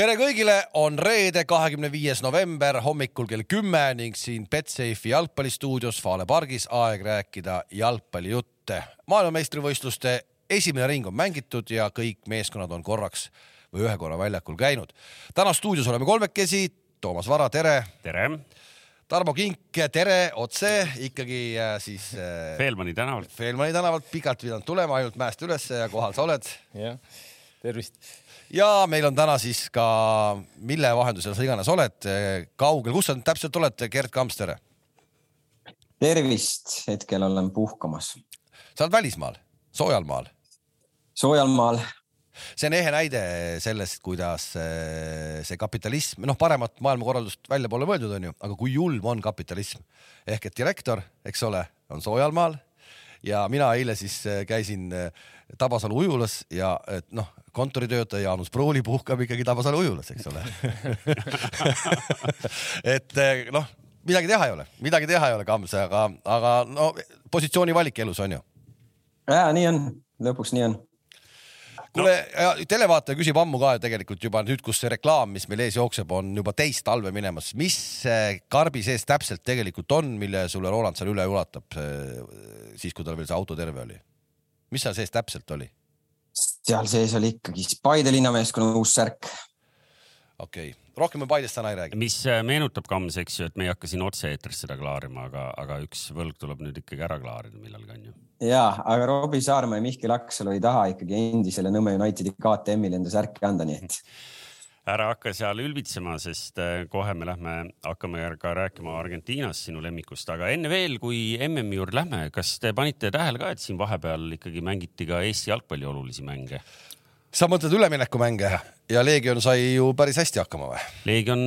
tere kõigile, on reede, kahekümne viies november hommikul kell kümme ning siin Betsafe'i jalgpallistuudios Fale pargis aeg rääkida jalgpallijutte. maailmameistrivõistluste esimene ring on mängitud ja kõik meeskonnad on korraks või ühe korra väljakul käinud. täna stuudios oleme kolmekesi. Toomas Vara, tere. tere. Tarmo Kink, tere otse ikkagi äh, siis äh,. Feelmani tänavalt. Feelmani tänavalt pikalt pidanud tulema ainult mäest ülesse ja kohal sa oled. jah, tervist ja meil on täna siis ka, mille vahendusel sa iganes oled, kaugel, kus sa täpselt oled, Gerd Kamps, tere. tervist, hetkel olen puhkamas. sa oled välismaal, soojal maal? soojal maal. see on ehe näide sellest, kuidas eh, see kapitalism, noh, paremat maailmakorraldust välja pole mõeldud, onju, aga kui julm on kapitalism ehk et direktor, eks ole, on soojal maal ja mina eile siis eh, käisin eh, Tabasalu ujulas ja et noh, kontoritöötaja Jaanus Pruuli puhkab ikkagi Tabasalu ujulas, eks ole et eh, noh, midagi teha ei ole, midagi teha ei ole, Kams, aga, aga no positsiooni valik elus on ju. ja nii on, lõpuks nii on kuule no., televaataja küsib ammu ka tegelikult juba nüüd, kus see reklaam, mis meil ees jookseb, on juba teist talve minemas. mis karbi sees täpselt tegelikult on, mille sulle Roland seal üle ulatab, siis kui tal veel see auto terve oli? Mis seal sees täpselt oli? seal sees oli ikkagi Paide linnameeskonna uus särk. okei okay., rohkem me Paidest täna ei räägi. mis äh, meenutab Kams, eks ju, et me ei hakka siin otse-eetris seda klaarima, aga, aga üks võlg tuleb nüüd ikkagi ära klaarida millalgi onju. ja, aga Robbie Saarma ja Mihkel Aksalu ei taha ikkagi endisele Nõmme Unitedi KTM-ile enda särki anda, nii et ära hakka seal ülbitsema, sest äh, kohe me lähme, hakkame ka rääkima Argentiinast, sinu lemmikust, aga enne veel, kui MM-i juurde lähme, kas te panite tähele ka, et siin vahepeal ikkagi mängiti ka Eesti jalgpalli olulisi mänge? Sa mõtled üleminekumänge ja. ja Leegion sai ju päris hästi hakkama või? Leegion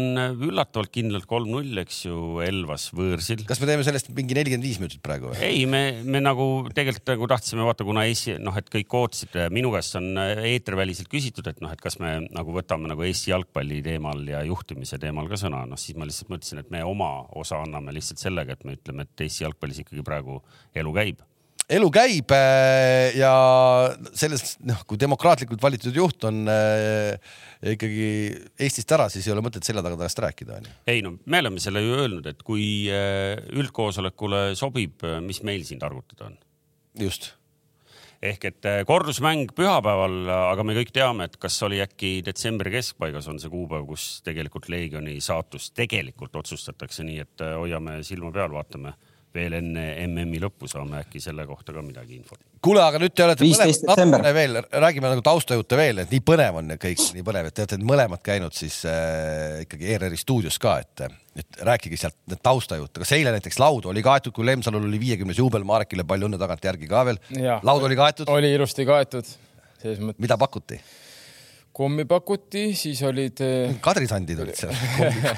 üllatavalt kindlalt kolm-null, eks ju, Elvas võõrsil. kas me teeme sellest mingi nelikümmend viis minutit praegu või? ei, me, me nagu tegelikult nagu tahtsime vaata, kuna Eesti noh, et kõik ootasid, minu käest on eetriväliselt küsitud, et noh, et kas me nagu võtame nagu Eesti jalgpalli teemal ja juhtimise teemal ka sõna, noh siis ma lihtsalt mõtlesin, et me oma osa anname lihtsalt sellega, et me ütleme, et Eesti jalgpallis ikkagi praegu elu käib elu käib äh, ja sellest, noh, kui demokraatlikult valitud juht on äh, ikkagi Eestist ära, siis ei ole mõtet selja taga tast rääkida, onju. ei no me oleme selle ju öelnud, et kui äh, üldkoosolekule sobib, mis meil siin targutada on. just ehk et äh, kordusmäng pühapäeval, aga me kõik teame, et kas oli äkki detsembri keskpaigas on see kuupäev, kus tegelikult Leegioni saatus tegelikult otsustatakse, nii et äh, hoiame silma peal, vaatame veel enne MM-i lõppu saame äkki selle kohta ka midagi infot. kuule, aga nüüd te olete mõlemad veel, räägime nagu taustajutte veel, et nii põnev on kõik, nii põnev, et te olete mõlemad käinud siis äh, ikkagi ERR-i stuudios ka, et, et rääkige sealt need taustajutte, kas eile näiteks laud oli kaetud, kui Lemsalul oli viiekümnes juubel, Marekile palju õnne tagantjärgi ka veel. laud oli kaetud? oli ilusti kaetud. mida pakuti? Kommi pakuti, siis olid. Eh, kadrisandid olid seal,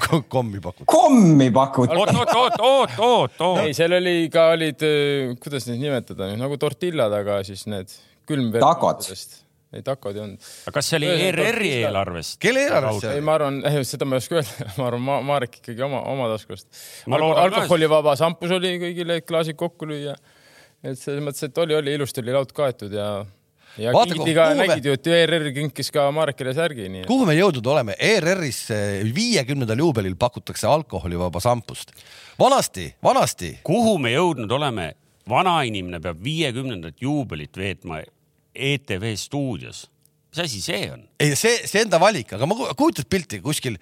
kommi, kommi pakuti. kommi pakuti. oot, oot, oot, oot, oot, oot. ei, seal oli ka, olid, eh, kuidas neid nimetada, nagu tortillad, aga siis need külmveed. takod ei, takod ei olnud. aga kas see oli ERR-i eelarvest? kelle eelarvest see oli? ei, ma arvan, seda ma ei oska öelda, ma arvan ma,, Marek ikkagi oma, oma taskust. alkoholivaba šampus oli kõigile, et klaasid kokku lüüa. et selles mõttes, et oli, oli ilusti oli laud kaetud ja ja Vaata, kingiti ka, nägid ju, et ERR kinkis ka Marekile särgi. nii. kuhu me jõudnud oleme? ERR-is viiekümnendal juubelil pakutakse alkoholivaba šampust. vanasti, vanasti. kuhu me jõudnud oleme? vanainimene peab viiekümnendat juubelit veetma ETV stuudios mis asi see on? ei, see, see enda valik, aga ma kujutad pilti kuskil,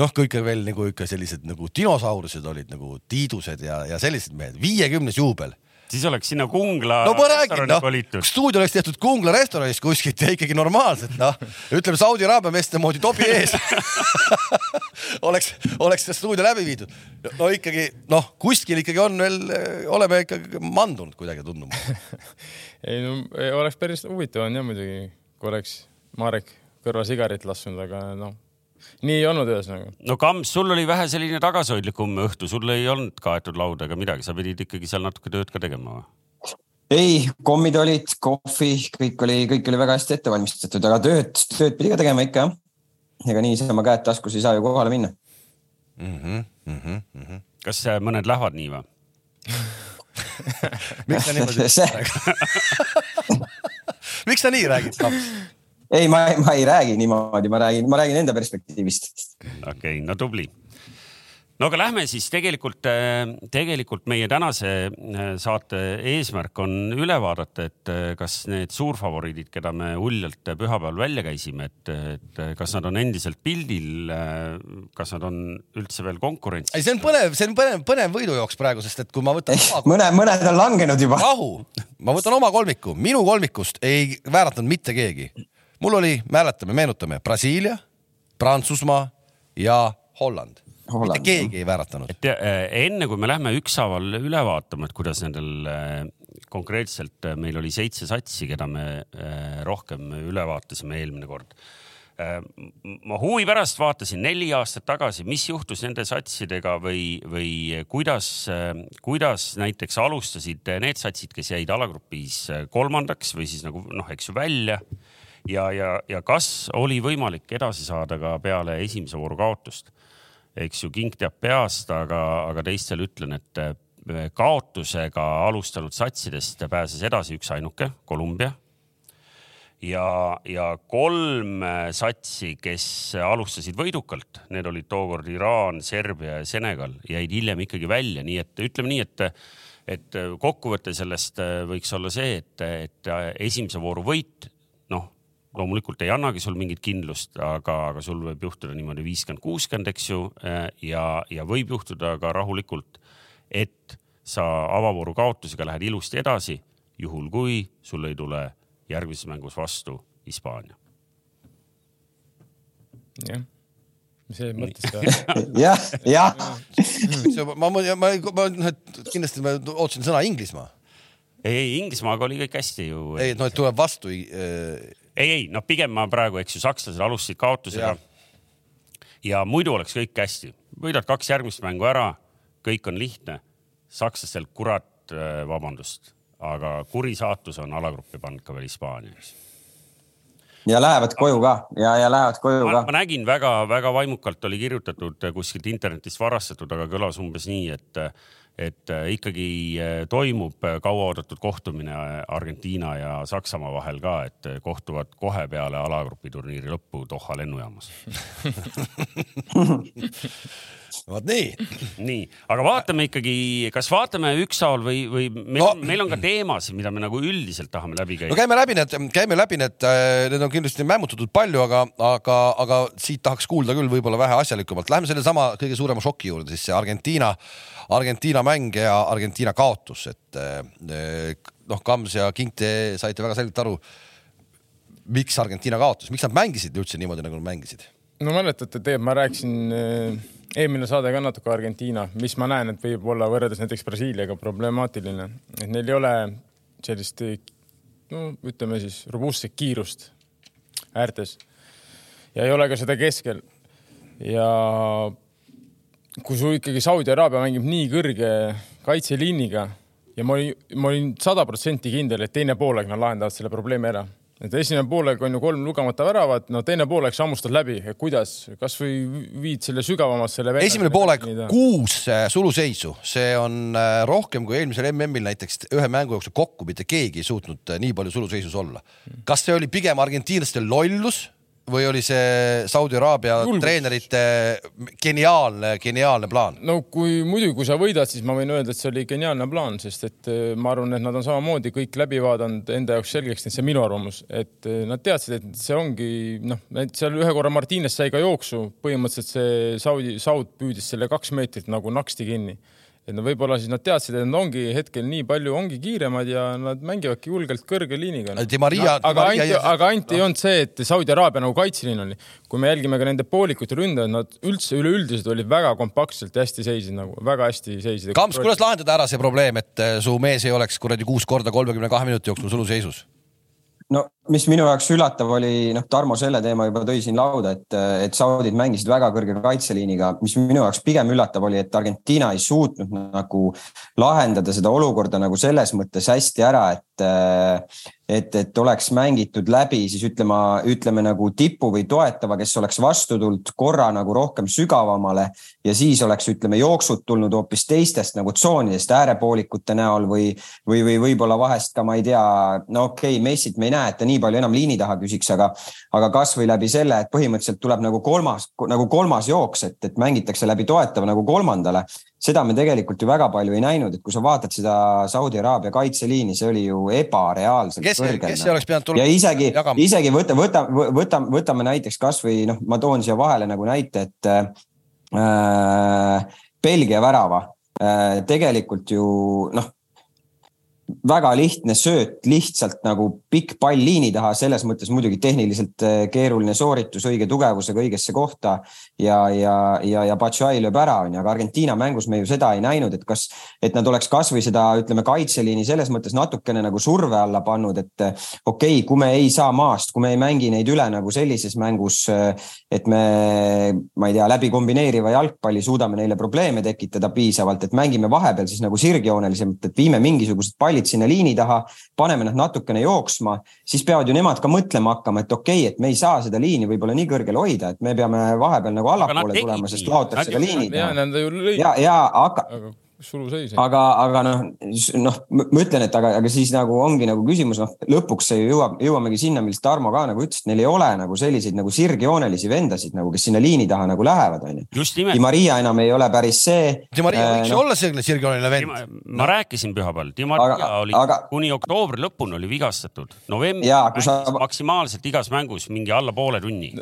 noh, kui ikka veel nagu ikka sellised nagu dinosaurused olid nagu tiidused ja, ja sellised mehed, viiekümnes juubel siis oleks sinna Kungla no ma räägin, noh, stuudio oleks tehtud Kungla restoranis kuskilt ja ikkagi normaalselt, noh, ütleme Saudi Araabia meeste moodi tobi ees. Oleks, oleks see stuudio läbi viidud. no ikkagi, noh, kuskil ikkagi on veel, oleme ikkagi mandunud kuidagi tundub ei no oleks päris huvitav on jah muidugi, kui oleks Marek kõrva sigaret lasknud, aga noh nii ei olnud ühesõnaga. no Kams, sul oli vähe selline tagasihoidlikum õhtu, sul ei olnud kaetud laud ega midagi, sa pidid ikkagi seal natuke tööd ka tegema või? ei, kommid olid, kohvi, kõik oli, kõik oli väga hästi ette valmistatud, aga tööd, tööd pidi ka tegema ikka jah. ega niisama käed taskus ei saa ju kohale minna mm. -hmm, mm -hmm, mm -hmm. kas mõned lähevad nii või miks sa niimoodi räägid miks sa nii räägid, Kams? Ei, ma, ma ei räägi niimoodi, ma räägin, ma räägin enda perspektiivist. okei okay,, no tubli no aga lähme siis tegelikult, äh, tegelikult meie tänase äh, saate eesmärk on üle vaadata, et äh, kas need suurfavoriidid, keda me uljalt pühapäeval välja käisime, et, et kas nad on endiselt pildil, kas nad on üldse veel konkurentsis? ei, see on põnev, see on põnev, põnev võidujooks praegu, sest et kui ma võtan oma... mõne, mõned on langenud juba. rahu, ma võtan oma kolmiku, minu kolmikust ei vääratanud mitte keegi. Mul oli, mäletame, meenutame Brasiilia, Prantsusmaa ja Holland mitte keegi ei vääratanud. et äh, enne kui me lähme ükshaaval üle vaatama, et kuidas nendel äh, konkreetselt äh, meil oli seitse satsi, keda me rohkem üle vaatasime eelmine kord. ma huvi pärast vaatasin neli aastat tagasi, mis juhtus nende satsidega või, või kuidas, kuidas näiteks alustasid need satsid, kes jäid alagrupis kolmandaks või siis nagu noh, eks ju välja ja, ja, ja kas oli võimalik edasi saada ka peale esimese vooru kaotust eks ju, king teab peast, aga, aga teistel ütlen, et eh, kaotusega alustanud satsidest pääses edasi üksainuke, Kolumbia. ja, ja kolm satsi, kes alustasid võidukalt, need olid tookord Iraan, Serbia ja Senegal, jäid hiljem ikkagi välja, nii et ütleme nii, et et kokkuvõte sellest võiks olla see, et, et esimese vooru võit, loomulikult ei annagi sul mingit kindlust, aga, aga sul võib juhtuda niimoodi viiskümmend, kuuskümmend, eks ju. Eh, ja, ja võib juhtuda ka rahulikult, et sa avavooru kaotusega lähed ilusti edasi, juhul kui sul ei tule järgmises mängus vastu Hispaania. jah selles mõttes ka. jah, jah. ma, ma, ma, ma, kindlasti ma ootasin sõna Inglismaa. ei, ei Inglismaaga oli kõik hästi ju. ei, no et tuleb vastu äh, ei, ei noh, pigem ma praegu, eks ju, sakslased alustasid kaotusega. ja muidu oleks kõik hästi, võidad kaks järgmist mängu ära, kõik on lihtne. sakslastel kurat, äh, vabandust, aga kuri saatus on alagruppi pannud ka veel Hispaania, eks ja lähevad koju ka ja, ja lähevad koju ka. ma nägin väga-väga vaimukalt oli kirjutatud kuskilt internetist varastatud, aga kõlas umbes nii, et et äh, ikkagi äh, toimub äh, kauaoodatud kohtumine Argentiina ja Saksamaa vahel ka, et kohtuvad kohe peale alagrupi turniiri lõppu Doha lennujaamas vot nii. nii, aga vaatame ikkagi, kas vaatame ükshaaval või, või meil, no, meil on ka teemasid, mida me nagu üldiselt tahame läbi käia. no käime läbi need, käime läbi need, need on kindlasti mämmutatud palju, aga, aga, aga siit tahaks kuulda küll võib-olla vähe asjalikumalt. Läheme sellesama kõige suurema šoki juurde, siis see Argentiina, Argentiina mäng ja Argentiina kaotus, et eh, noh, Kams ja King, te saite väga selgelt aru, miks Argentiina kaotas, miks nad mängisid üldse niimoodi, nagu nad mängisid? no mäletate, Teet, ma rääkisin eh, eelmine saade ka natuke Argentiina, mis ma näen, et võib olla võrreldes näiteks Brasiiliaga problemaatiline, et neil ei ole sellist, no ütleme siis robustset kiirust äärtes. Ja ei ole ka seda keskel. ja kui sul ikkagi Saudi Araabia mängib nii kõrge kaitseliiniga ja ma olin, ma olin sada protsenti kindel, et teine poolaeg nad lahendavad selle probleemi ära et esimene poolaeg on ju kolm lugemata väravat, no teine poolaeg sa hammustad läbi, kuidas, kasvõi viid selle sügavamasse selle. esimene poolaeg kuus äh, suluseisu, see on äh, rohkem kui eelmisel MM-il näiteks ühe mängu jooksul kokku mitte keegi ei suutnud äh, nii palju suluseisus olla. kas see oli pigem argentiinlaste lollus või oli see Saudi Araabia treenerite geniaalne, geniaalne plaan? no kui muidugi, kui sa võidad, siis ma võin öelda, et see oli geniaalne plaan, sest et eh, ma arvan, et nad on samamoodi kõik läbi vaadanud, enda jaoks selgeks teinud, see on minu arvamus, et eh, nad teadsid, et see ongi noh, seal ühe korra Martines sai ka jooksu, põhimõtteliselt see Saudi, Saud püüdis selle kaks meetrit nagu naksti kinni et no võib-olla siis nad teadsid, et nad ongi hetkel nii palju, ongi kiiremad ja nad mängivadki julgelt kõrge liiniga no.. Maria, aga ainult, aga ainult ei olnud see, et Saudi Araabia nagu kaitseliin oli. kui me jälgime ka nende poolikute ründajad, nad üldse üleüldiselt olid väga kompaktselt ja hästi seisid nagu, väga hästi seisid. Kamps, kuidas lahendada ära see probleem, et äh, su mees ei oleks kuradi kuus korda kolmekümne kahe minuti jooksul suluseisus? no mis minu jaoks üllatav oli, noh, Tarmo selle teema juba tõi siin lauda, et, et saudid mängisid väga kõrge kaitseliiniga, mis minu jaoks pigem üllatav oli, et Argentiina ei suutnud nagu lahendada seda olukorda nagu selles mõttes hästi ära, et et, et oleks mängitud läbi siis ütlema, ütleme nagu tipu või toetava, kes oleks vastu tulnud korra nagu rohkem sügavamale ja siis oleks, ütleme, jooksud tulnud hoopis teistest nagu tsoonidest, äärepoolikute näol või, või, või võib-olla vahest ka, ma ei tea, no okei okay,, Messit me ei näe, et ta nii nii palju enam liini taha küsiks, aga, aga kasvõi läbi selle, et põhimõtteliselt tuleb nagu kolmas, nagu kolmas jooks, et, et mängitakse läbi toetava nagu kolmandale seda me tegelikult ju väga palju ei näinud, et kui sa vaatad seda Saudi Araabia kaitseliini, see oli ju ebareaalselt kes, kõrgel. kes oleks pidanud tulema? ja isegi, isegi võta, võta, võta, võtame näiteks kasvõi noh, ma toon siia vahele nagu näite, et äh, Belgia värava äh, tegelikult ju noh, väga lihtne sööt, lihtsalt nagu pikk pall liini taha, selles mõttes muidugi tehniliselt äh, keeruline sooritus õige tugevusega õigesse kohta ja, ja, ja, ja Batshuayi lööb ära, onju, aga Argentiina mängus me ju seda ei näinud, et kas, et nad oleks kasvõi seda, ütleme, kaitseliini selles mõttes natukene nagu surve alla pannud, et äh, okei okay,, kui me ei saa maast, kui me ei mängi neid üle nagu sellises mängus, äh, et me, ma ei tea, läbi kombineeriva jalgpalli suudame neile probleeme tekitada piisavalt, et mängime vahepeal siis nagu sirgjoonelisemalt, et viime mingisugused pallid pallid sinna liini taha, paneme nad natukene jooksma, siis peavad ju nemad ka mõtlema hakkama, et okei okay,, et me ei saa seda liini võib-olla nii kõrgel hoida, et me peame vahepeal nagu allapoole tulema, sest laotakse ka liini taha. ja, ja aga, suluseis. aga, aga noh, noh, ma ütlen, et aga, aga siis nagu ongi nagu küsimus, noh, lõpuks see jõuab, jõuamegi sinna, millest Tarmo ka nagu ütles, et neil ei ole nagu selliseid nagu sirgjoonelisi vendasid nagu, kes sinna liini taha nagu lähevad, onju. Di Maria enam ei ole päris see. Di Maria võiks ju no, olla selline sirgjooneline vend. ma no. rääkisin pühapäeval, Di Maria aga, oli aga, kuni oktoobri lõpuni oli vigastatud. novembris mängis sa... maksimaalselt igas mängus mingi alla poole tunni.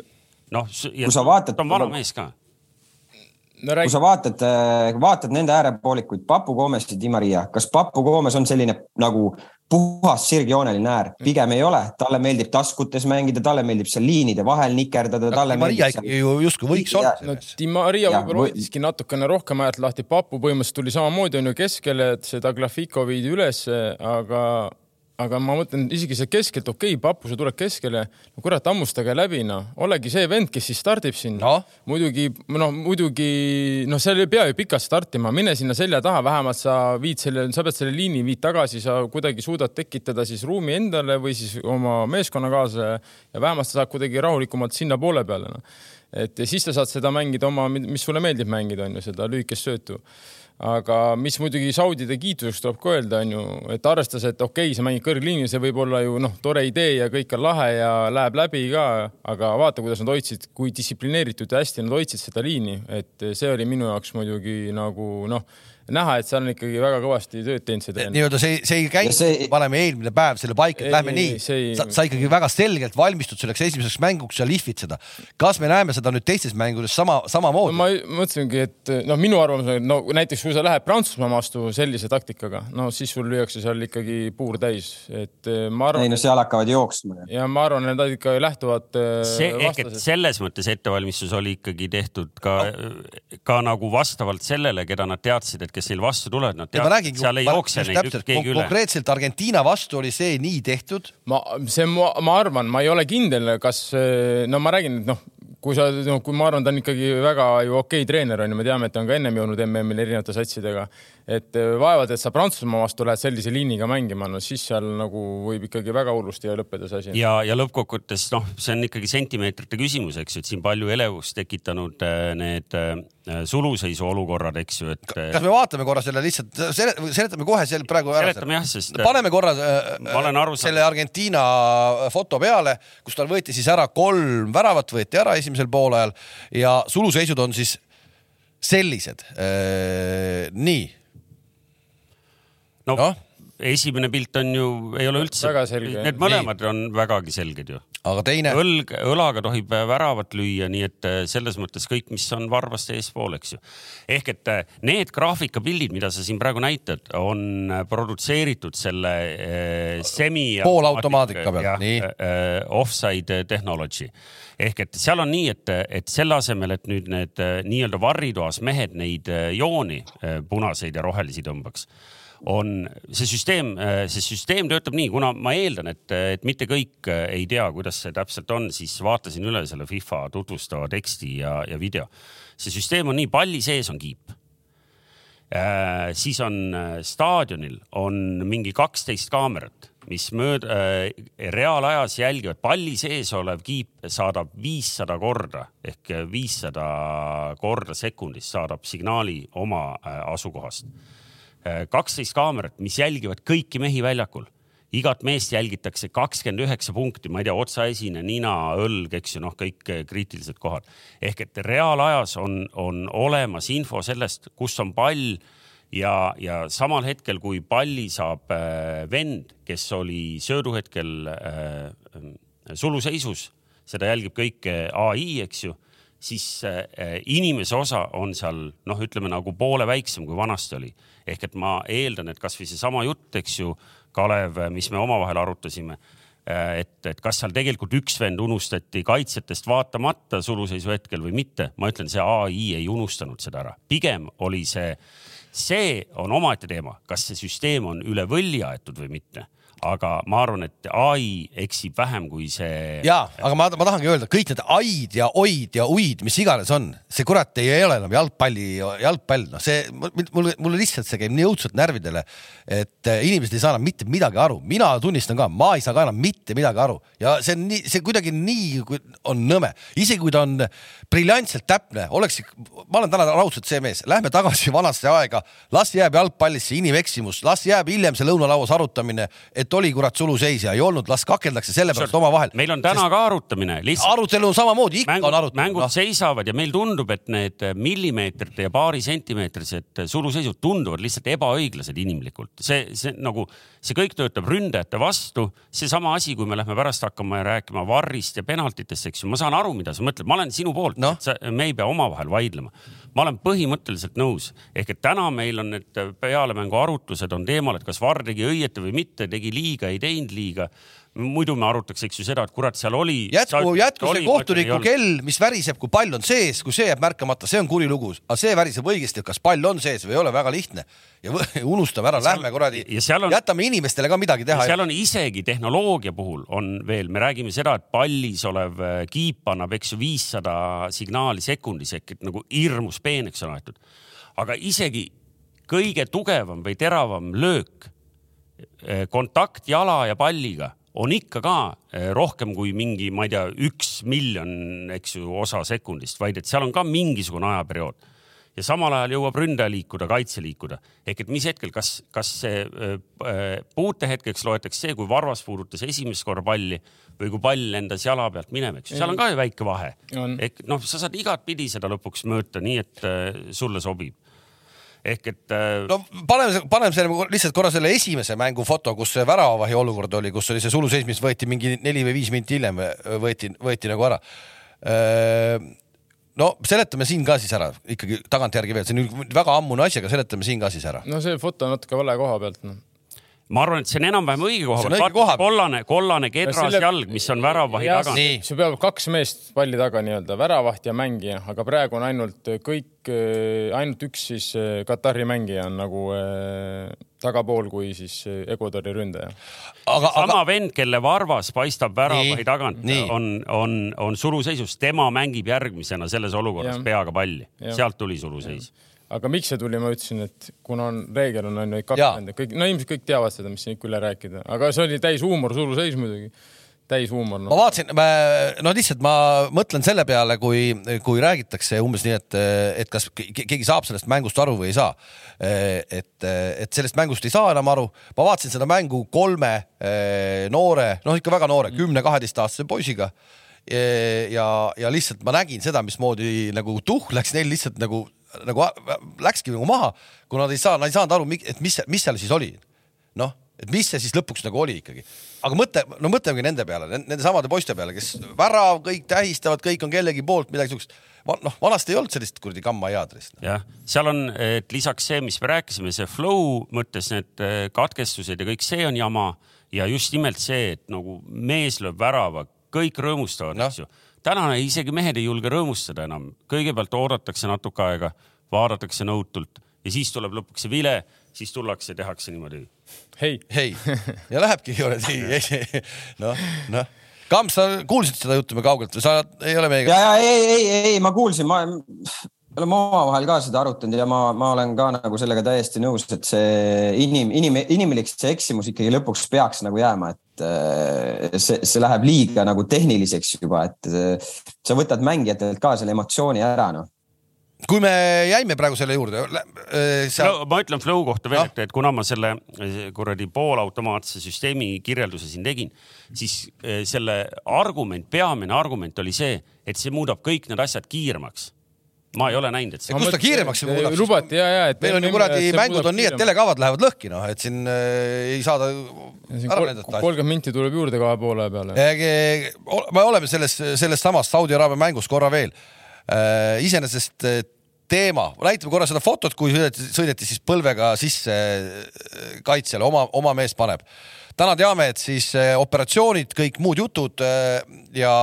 noh, ja ta on vana mees ka no, kui sa vaatad, äh, vaatad nende äärepoolikuid, Papu Gomes ja Di Maria, kas Papu Gomes on selline nagu puhas sirgjooneline äär, pigem ei ole, talle meeldib taskutes mängida, talle meeldib seal liinide vahel nikerdada, talle Maria meeldib. ikkagi ju justkui võiks olla. no Di Maria võib-olla hoidiski natukene rohkem äärt lahti, Papu põhimõtteliselt tuli samamoodi on ju keskele, et seda Glafiko viidi ülesse, aga aga ma mõtlen isegi see keskelt, okei okay,, Papu, sa tuled keskele, no kurat, hammustage läbi, noh, olegi see vend, kes siis stardib siin. No.. muidugi, noh, muidugi, noh, seal ei pea ju pikalt startima, mine sinna selja taha, vähemalt sa viid selle, sa pead selle liini viid tagasi, sa kuidagi suudad tekitada siis ruumi endale või siis oma meeskonnakaaslasele ja vähemalt sa saad kuidagi rahulikumalt sinna poole peale, noh. et ja siis sa saad seda mängida oma, mis sulle meeldib mängida, on ju, seda lühikest söötu aga mis muidugi Saudide kiituseks tuleb ka öelda, on ju, et arvestades, et okei okay,, sa mängid kõrgliini, see võib olla ju noh, tore idee ja kõik on lahe ja läheb läbi ka, aga vaata, kuidas nad hoidsid, kui distsiplineeritud ja hästi nad hoidsid seda liini, et see oli minu jaoks muidugi nagu noh näha, et seal on ikkagi väga kõvasti tööd teinud see treener. nii-öelda see, see ei käinud see..., paneme eelmine päev selle paika, et lähme ei, nii. Ei... Sa, sa ikkagi väga selgelt valmistud selleks esimeseks mänguks ja lihvid seda. kas me näeme seda nüüd teistes mängudes sama, samamoodi no,? ma mõtlesingi, et noh, minu arvamus on, et no näiteks kui sa lähed Prantsusmaa vastu sellise taktikaga, no siis sul lüüakse seal ikkagi puur täis, et eh, ma arvan. ei no seal hakkavad jooksma. ja ma arvan, et nad ikka lähtuvad. Eh, see ehk et selles mõttes ettevalmistus oli ikkagi tehtud ka no., ka nagu vastavalt sellele, keda nad teadsid, et kes neil vastu tulevad, nad teavad, et seal ei jookse neid üks keegi üle. konkreetselt Argentiina vastu oli see nii tehtud? ma, see, ma arvan, ma ei ole kindel, kas, no ma räägin, et noh, kui sa, no kui ma arvan, ta on ikkagi väga ju okei treener on ju, me teame, et ta on ka ennem jõudnud MM-il erinevate satsidega. et äh, vaevalt, et sa Prantsusmaa vastu lähed sellise liiniga mängima, no siis seal nagu võib ikkagi väga hullusti lõppeda see asi. ja, ja lõppkokkuvõttes noh, see on ikkagi sentimeetrite küsimus, eks ju, et siin palju elevust tekitanud äh, need äh, suluseisu olukorrad, eks ju, et. kas me vaatame korra selle lihtsalt, seletame kohe selle praegu ära. seletame jah, sest. paneme korra selle Argentiina foto peale, kus tal võeti siis ära kolm väravat, võeti ära esimesel poolajal ja suluseisud on siis sellised. Äh, nii. no, no esimene pilt on ju, ei ole üldse, need mõlemad nii. on vägagi selged ju. aga teine? õlg, õlaga tohib väravat lüüa, nii et äh, selles mõttes kõik, mis on varvast eespool, eks ju. ehk et äh, need graafikapildid, mida sa siin praegu näitad, on produtseeritud selle äh, semi. poolautomaadika pealt, nii äh,. Offside technology ehk et seal on nii, et, et selle asemel, et nüüd need äh, nii-öelda varritoas mehed neid äh, jooni äh, punaseid ja rohelisi tõmbaks on see süsteem, see süsteem töötab nii, kuna ma eeldan, et, et mitte kõik ei tea, kuidas see täpselt on, siis vaatasin üle selle FIFA tutvustava teksti ja, ja video. see süsteem on nii, palli sees on kiip Äh, siis on äh, staadionil on mingi kaksteist kaamerat, mis mööda äh,, reaalajas jälgivad, palli sees olev kiip saadab viissada korda ehk viissada korda sekundis saadab signaali oma äh, asukohast äh,. Kaksteist kaamerat, mis jälgivad kõiki mehi väljakul igat meest jälgitakse kakskümmend üheksa punkti, ma ei tea, otsaesine, nina, õlg, eks ju, noh, kõik kriitilised kohad. ehk et reaalajas on, on olemas info sellest, kus on pall ja, ja samal hetkel, kui palli saab äh, vend, kes oli sööduhetkel äh, suluseisus, seda jälgib kõike ai, eks ju siis äh, inimese osa on seal noh, ütleme nagu poole väiksem kui vanasti oli. Ehk et ma eeldan, et kasvõi seesama jutt, eks ju, Kalev, mis me omavahel arutasime, äh, et, et kas seal tegelikult üks vend unustati kaitsjatest vaatamata suluseisu hetkel või mitte. ma ütlen, see ai ei unustanud seda ära, pigem oli see, see on omaette teema, kas see süsteem on üle võlli aetud või mitte aga ma arvan, et ai eksib vähem kui see. ja, aga ma, ma tahangi öelda, kõik need ai-d ja oid ja uid, mis iganes on, see kurat ei, ole enam jalgpalli, jalgpall, noh, see mulle, mulle lihtsalt see käib nii õudselt närvidele, et eh, inimesed ei saa enam mitte midagi aru, mina tunnistan ka, ma ei saa ka enam mitte midagi aru. Ja see on nii, see kuidagi nii on nõme, isegi kui ta on briljantselt täpne, oleks, ma olen täna raudselt see mees, lähme tagasi vanasse aega, las jääb jalgpallisse inimeksimus, las jääb hiljem see lõunalauas arutamine, et oli kurat suluseis ja ei olnud, las kakeldakse selle pärast omavahel. meil on täna Sest ka arutamine lihtsalt. arutelu on samamoodi, ikka mängud, on arutelu. mängud no. seisavad ja meil tundub, et need millimeetrite ja paari sentimeetrised suluseisud tunduvad lihtsalt ebaõiglased inimlikult. see, see nagu, see kõik töötab ründajate vastu. seesama asi, kui me lähme pärast hakkama rääkima varrist ja penaltitest, eks ju, ma saan aru, mida sa mõtled, ma olen sinu poolt no., me ei pea omavahel vaidlema ma olen põhimõtteliselt nõus, ehk et täna meil on need pealemängu arutlused on teemal, et kas Varr tegi õieti või mitte, tegi liiga, ei teinud liiga muidu me arutaks, eks ju seda, et kurat, seal oli. jätku, jätku see kohtuniku kell, mis väriseb, kui pall on sees, kui see jääb märkamata, see on kuri lugu, aga see väriseb õigesti, kas pall on sees või ei ole, väga lihtne. ja unustame ära, lähme kuradi, jätame inimestele ka midagi teha. seal on isegi tehnoloogia puhul on veel, me räägime seda, et pallis olev äh, kiip annab, eks ju, viissada signaali sekundis ehk et nagu hirmus peeneks on aetud. aga isegi kõige tugevam või teravam löök, äh, kontakt jala ja palliga on ikka ka eh, rohkem kui mingi, ma ei tea, üks miljon, eks ju, osa sekundist, vaid et seal on ka mingisugune ajaperiood. ja samal ajal jõuab ründaja liikuda, kaitse liikuda. ehk et mis hetkel, kas, kas see äh, puutehetkeks loetakse see, kui Varvas puudutas esimest korda palli või kui pall lendas jala pealt minema, eks ju, seal on ka ju väike vahe. ehk noh, sa saad igatpidi seda lõpuks mõõta, nii et sulle sobib ehk et. Äh, no paneme, paneme selle lihtsalt korra selle esimese mängu foto, kus see väravavahi olukord oli, kus oli see suluseis, mis võeti mingi neli või viis minti hiljem võeti, võeti nagu ära. No seletame siin ka siis ära ikkagi tagantjärgi veel, see on väga ammune asi, aga seletame siin ka siis ära. no see foto on natuke vale koha pealt noh ma arvan, et see on enam-vähem õige koha peal. kollane, kollane kedras selle... jalg, mis on väravahi taga. see peab kaks meest palli taga nii-öelda, väravaht ja mängija, aga praegu on ainult kõik, äh, ainult üks siis äh, Katari mängija on nagu äh, tagapool kui siis Ecuadori ründaja. aga sama aga... vend, kelle varvas paistab väravahi tagant, on, on, on suluseisus, tema mängib järgmisena selles olukorras ja. peaga palli, sealt tuli suluseis aga miks see tuli, ma ütlesin, et kuna on reegel on ju kaks venda, kõik, no ilmselt kõik teavad seda, mis siin ikka üle rääkida, aga see oli täis huumor, suruseis muidugi. Täis huumor no.. ma vaatasin, no lihtsalt ma mõtlen selle peale, kui, kui räägitakse umbes nii, et, et kas keegi saab sellest mängust aru või ei saa. et, et sellest mängust ei saa enam aru. ma vaatasin seda mängu kolme eh, noore, noh ikka väga noore, kümne-kaheteistaastase poisiga. Ja, ja lihtsalt ma nägin seda, mismoodi nagu tuhh läks neil lihtsalt nagu nagu läkski nagu maha, kui nad ei saa, nad ei saanud aru, et mis, mis seal siis oli. noh, et mis see siis lõpuks nagu oli ikkagi. aga mõtle, no mõtlemegi nende peale, nende samade poiste peale, kes värav, kõik tähistavad, kõik on kellegi poolt midagi siukest noh, vanasti ei olnud sellist kuradi kamma headrist. jah, seal on, et lisaks see, mis me rääkisime, see flow mõttes need eh, katkestused ja kõik see on jama ja just nimelt see, et nagu mees lööb värava, kõik rõõmustavad no., eks ju täna isegi mehed ei julge rõõmustada enam, kõigepealt oodatakse natuke aega, vaadatakse nõutult ja siis tuleb lõpuks see vile, siis tullakse ja tehakse niimoodi. hei, hei ja lähebki kuradi noh, noh. Kamps, sa kuulsid seda juttu me kaugelt või sa ei ole meiega? ja, ja ei, ei, ei, ma kuulsin, ma me oleme omavahel ka seda arutanud ja ma, ma olen ka nagu sellega täiesti nõus, et see inim, inim, inimlik see eksimus ikkagi lõpuks peaks nagu jääma, et äh, see, see läheb liiga nagu tehniliseks juba, et äh, sa võtad mängijatelt ka selle emotsiooni ära, noh kui me jäime praegu selle juurde äh, seal... No,. ma ütlen flow kohta veel no., et, kuna ma selle äh, kuradi poolautomaatse süsteemi kirjelduse siin tegin, siis selle argument, peamine argument oli see, et see muudab kõik need asjad kiiremaks ma ei ole näinud, et see. kus ta kiiremaks muudab? lubati ja, ja. meil on ju kuradi mängud on nii, et telekavad lähevad lõhki, noh, et siin äh, ei saada ära näidata. kolmkümmend minti tuleb juurde kahe poole peale. me oleme selles, selles samas Saudi Araabia mängus korra veel äh,. iseenesest teema, näitame korra seda fotot, kui sõideti, sõideti siis põlvega sisse äh, kaitsjale, oma, oma mees paneb. täna teame, et siis äh, operatsioonid, kõik muud jutud äh, ja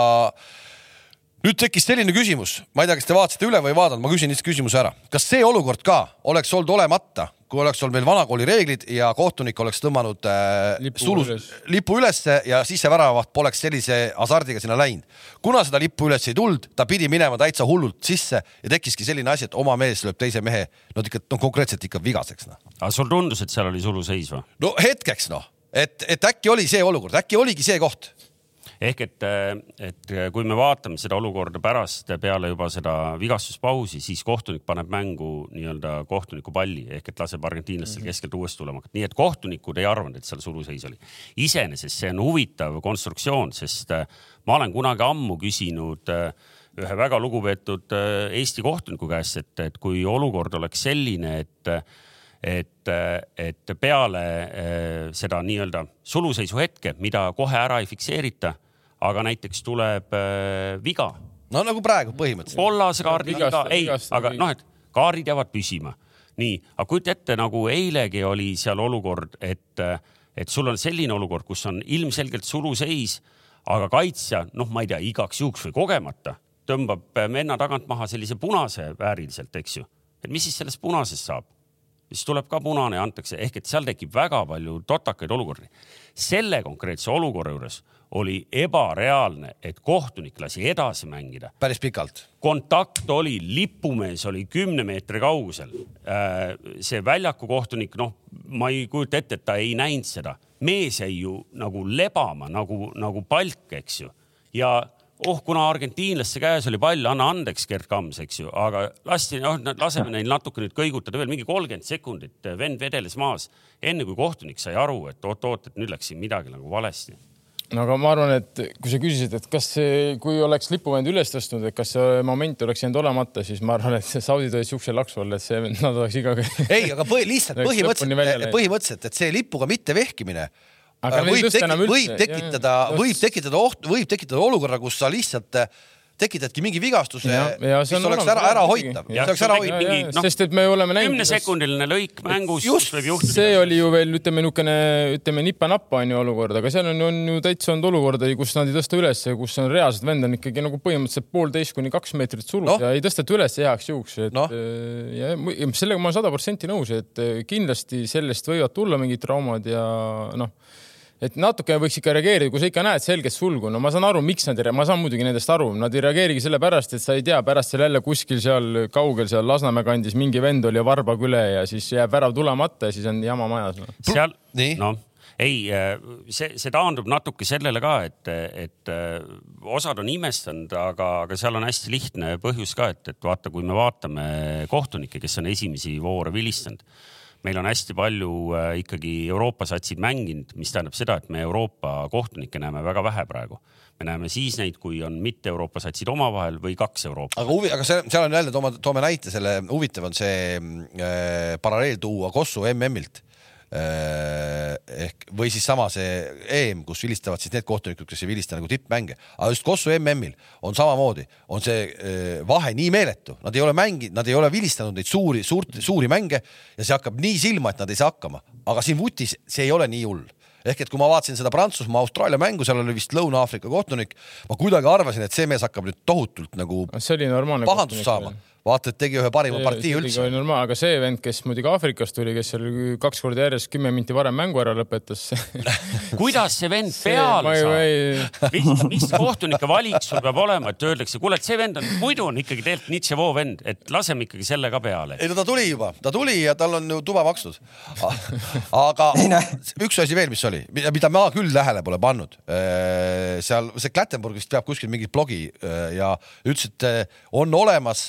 nüüd tekkis selline küsimus, ma ei tea, kas te vaatasite üle või ei vaadanud, ma küsin lihtsalt küsimuse ära. kas see olukord ka oleks olnud olemata, kui oleks olnud meil vanakooli reeglid ja kohtunik oleks tõmmanud äh, lipu, sulus, üles. lipu ülesse ja sisseväravaht poleks sellise hasardiga sinna läinud. kuna seda lippu üles ei tulnud, ta pidi minema täitsa hullult sisse ja tekkiski selline asi, et oma mees lööb teise mehe, no ikka, no konkreetselt ikka vigaseks noh. aga sul tundus, et seal oli suluseis või? no hetkeks noh, et, et äkki oli see olukord, äkki oligi see koht ehk et, et kui me vaatame seda olukorda pärast peale juba seda vigastuspausi, siis kohtunik paneb mängu nii-öelda kohtuniku palli ehk et laseb argentiinlastel mm -hmm. keskelt uuesti tulema hakata, nii et kohtunikud ei arvanud, et seal suluseis oli. iseenesest see on huvitav konstruktsioon, sest äh, ma olen kunagi ammu küsinud äh, ühe väga lugupeetud äh, Eesti kohtuniku käest, et, et kui olukord oleks selline, et et, et peale seda nii-öelda suluseisu hetke, mida kohe ära ei fikseerita aga näiteks tuleb äh, viga. no nagu praegu põhimõtteliselt. kollase kaardi viga, ei, aga noh, et kaardid jäävad püsima. nii, aga kujuta ette, nagu eilegi oli seal olukord, et, et sul on selline olukord, kus on ilmselgelt suluseis, aga kaitsja, noh, ma ei tea, igaks juhuks või kogemata tõmbab venna tagant maha sellise punase vääriliselt, eks ju. et mis siis sellest punasest saab? siis tuleb ka punane ja antakse, ehk et seal tekib väga palju totakaid olukordi. selle konkreetse olukorra juures oli ebareaalne, et kohtunik lasi edasi mängida. päris pikalt. kontakt oli, lipumees oli kümne meetri kaugusel. Äh, see väljaku kohtunik, noh, ma ei kujuta ette, et ta ei näinud seda. mees jäi ju nagu lebama nagu, nagu palk, eks ju. ja oh, kuna argentiinlaste käes oli pall, anna andeks, Gerd Kams, eks ju, aga lasti, noh, laseme neil natuke nüüd kõigutada veel mingi kolmkümmend sekundit, vend vedeles maas, enne kui kohtunik sai aru, et oot-oot, et nüüd läks siin midagi nagu valesti no aga ma arvan, et kui sa küsisid, et kas see, kui oleks lipuvend üles tõstnud, et kas see moment oleks jäänud olemata, siis ma arvan, et see saudid olid siukse laksu all, et see, nad oleks iga. ei, aga põhi, lihtsalt põhimõtteliselt, põhimõtteliselt, et see lipuga mitte vehkimine aga võib, teki, võib tekitada, võib tekitada oht, võib tekitada olukorra, kus sa lihtsalt tekitadki mingi vigastuse, mis oleks ära, ära hoitav. No, sest et me oleme näinud. kümnesekundiline lõik mängus just, võib juhtuda. see oli ju veel ütleme niisugune, ütleme nipa-nappa on ju olukord, aga seal on, on ju täitsa olnud olukordi, kus nad ei tõsta üles ja kus on reaalselt vend on ikkagi nagu põhimõtteliselt poolteist kuni kaks meetrit sulus no. ja ei tõsteta üles heaks juhuks, et no. Äh, ja, ja sellega ma olen sada protsenti nõus, et äh, kindlasti sellest võivad tulla mingid traumad ja noh et natuke võiks ikka reageerida, kui sa ikka näed selget sulgu, no ma saan aru, miks nad ei, ma saan muidugi nendest aru, nad ei reageerigi sellepärast, et sa ei tea, pärast seal jälle kuskil seal kaugel seal Lasnamäe kandis mingi vend oli varbag üle ja siis jääb värav tulemata ja siis on jama majas no.. seal, noh ei, see, see taandub natuke sellele ka, et, et osad on imestanud, aga, aga seal on hästi lihtne põhjus ka, et, et vaata, kui me vaatame kohtunikke, kes on esimesi voore vilistanud meil on hästi palju äh, ikkagi Euroopa satsid mänginud, mis tähendab seda, et me Euroopa kohtunikke näeme väga vähe praegu. me näeme siis neid, kui on mitte Euroopa satsid omavahel või kaks Euroopa. aga huvi, aga see, seal on jälle, toome, toome näite, selle huvitav on see äh, paralleel tuua Kossu MM-ilt ehk või siis sama see EM, kus vilistavad siis need kohtunikud, kes ei vilista nagu tippmänge, aga just Kossu MM-il on samamoodi, on see äh, vahe nii meeletu, nad ei ole mänginud, nad ei ole vilistanud neid suuri, suurt, suuri mänge ja see hakkab nii silma, et nad ei saa hakkama, aga siin vutis see ei ole nii hull. Ehk et kui ma vaatasin seda Prantsusmaa, Austraalia mängu, seal oli vist Lõuna-Aafrika kohtunik, ma kuidagi arvasin, et see mees hakkab nüüd tohutult nagu pahandust saama vaata, et tegi ühe parima see, partii üldse. normaalne, aga see vend, kes muidugi Aafrikast tuli, kes seal kaks korda järjest kümme minti varem mängu ära lõpetas kuidas see vend peale see, saab? mis, mis kohtunike valik sul peab olema, et öeldakse, kuule, et see vend on, muidu on ikkagi tegelikult Nitševo vend, et laseme ikkagi selle ka peale. ei no ta tuli juba, ta tuli ja tal on ju tuba makstud. aga üks asi veel, mis oli, mida ma küll tähele pole pannud. Äh, seal see Klattenburgist peab kuskil mingit blogi äh, ja ütles, et äh, on olemas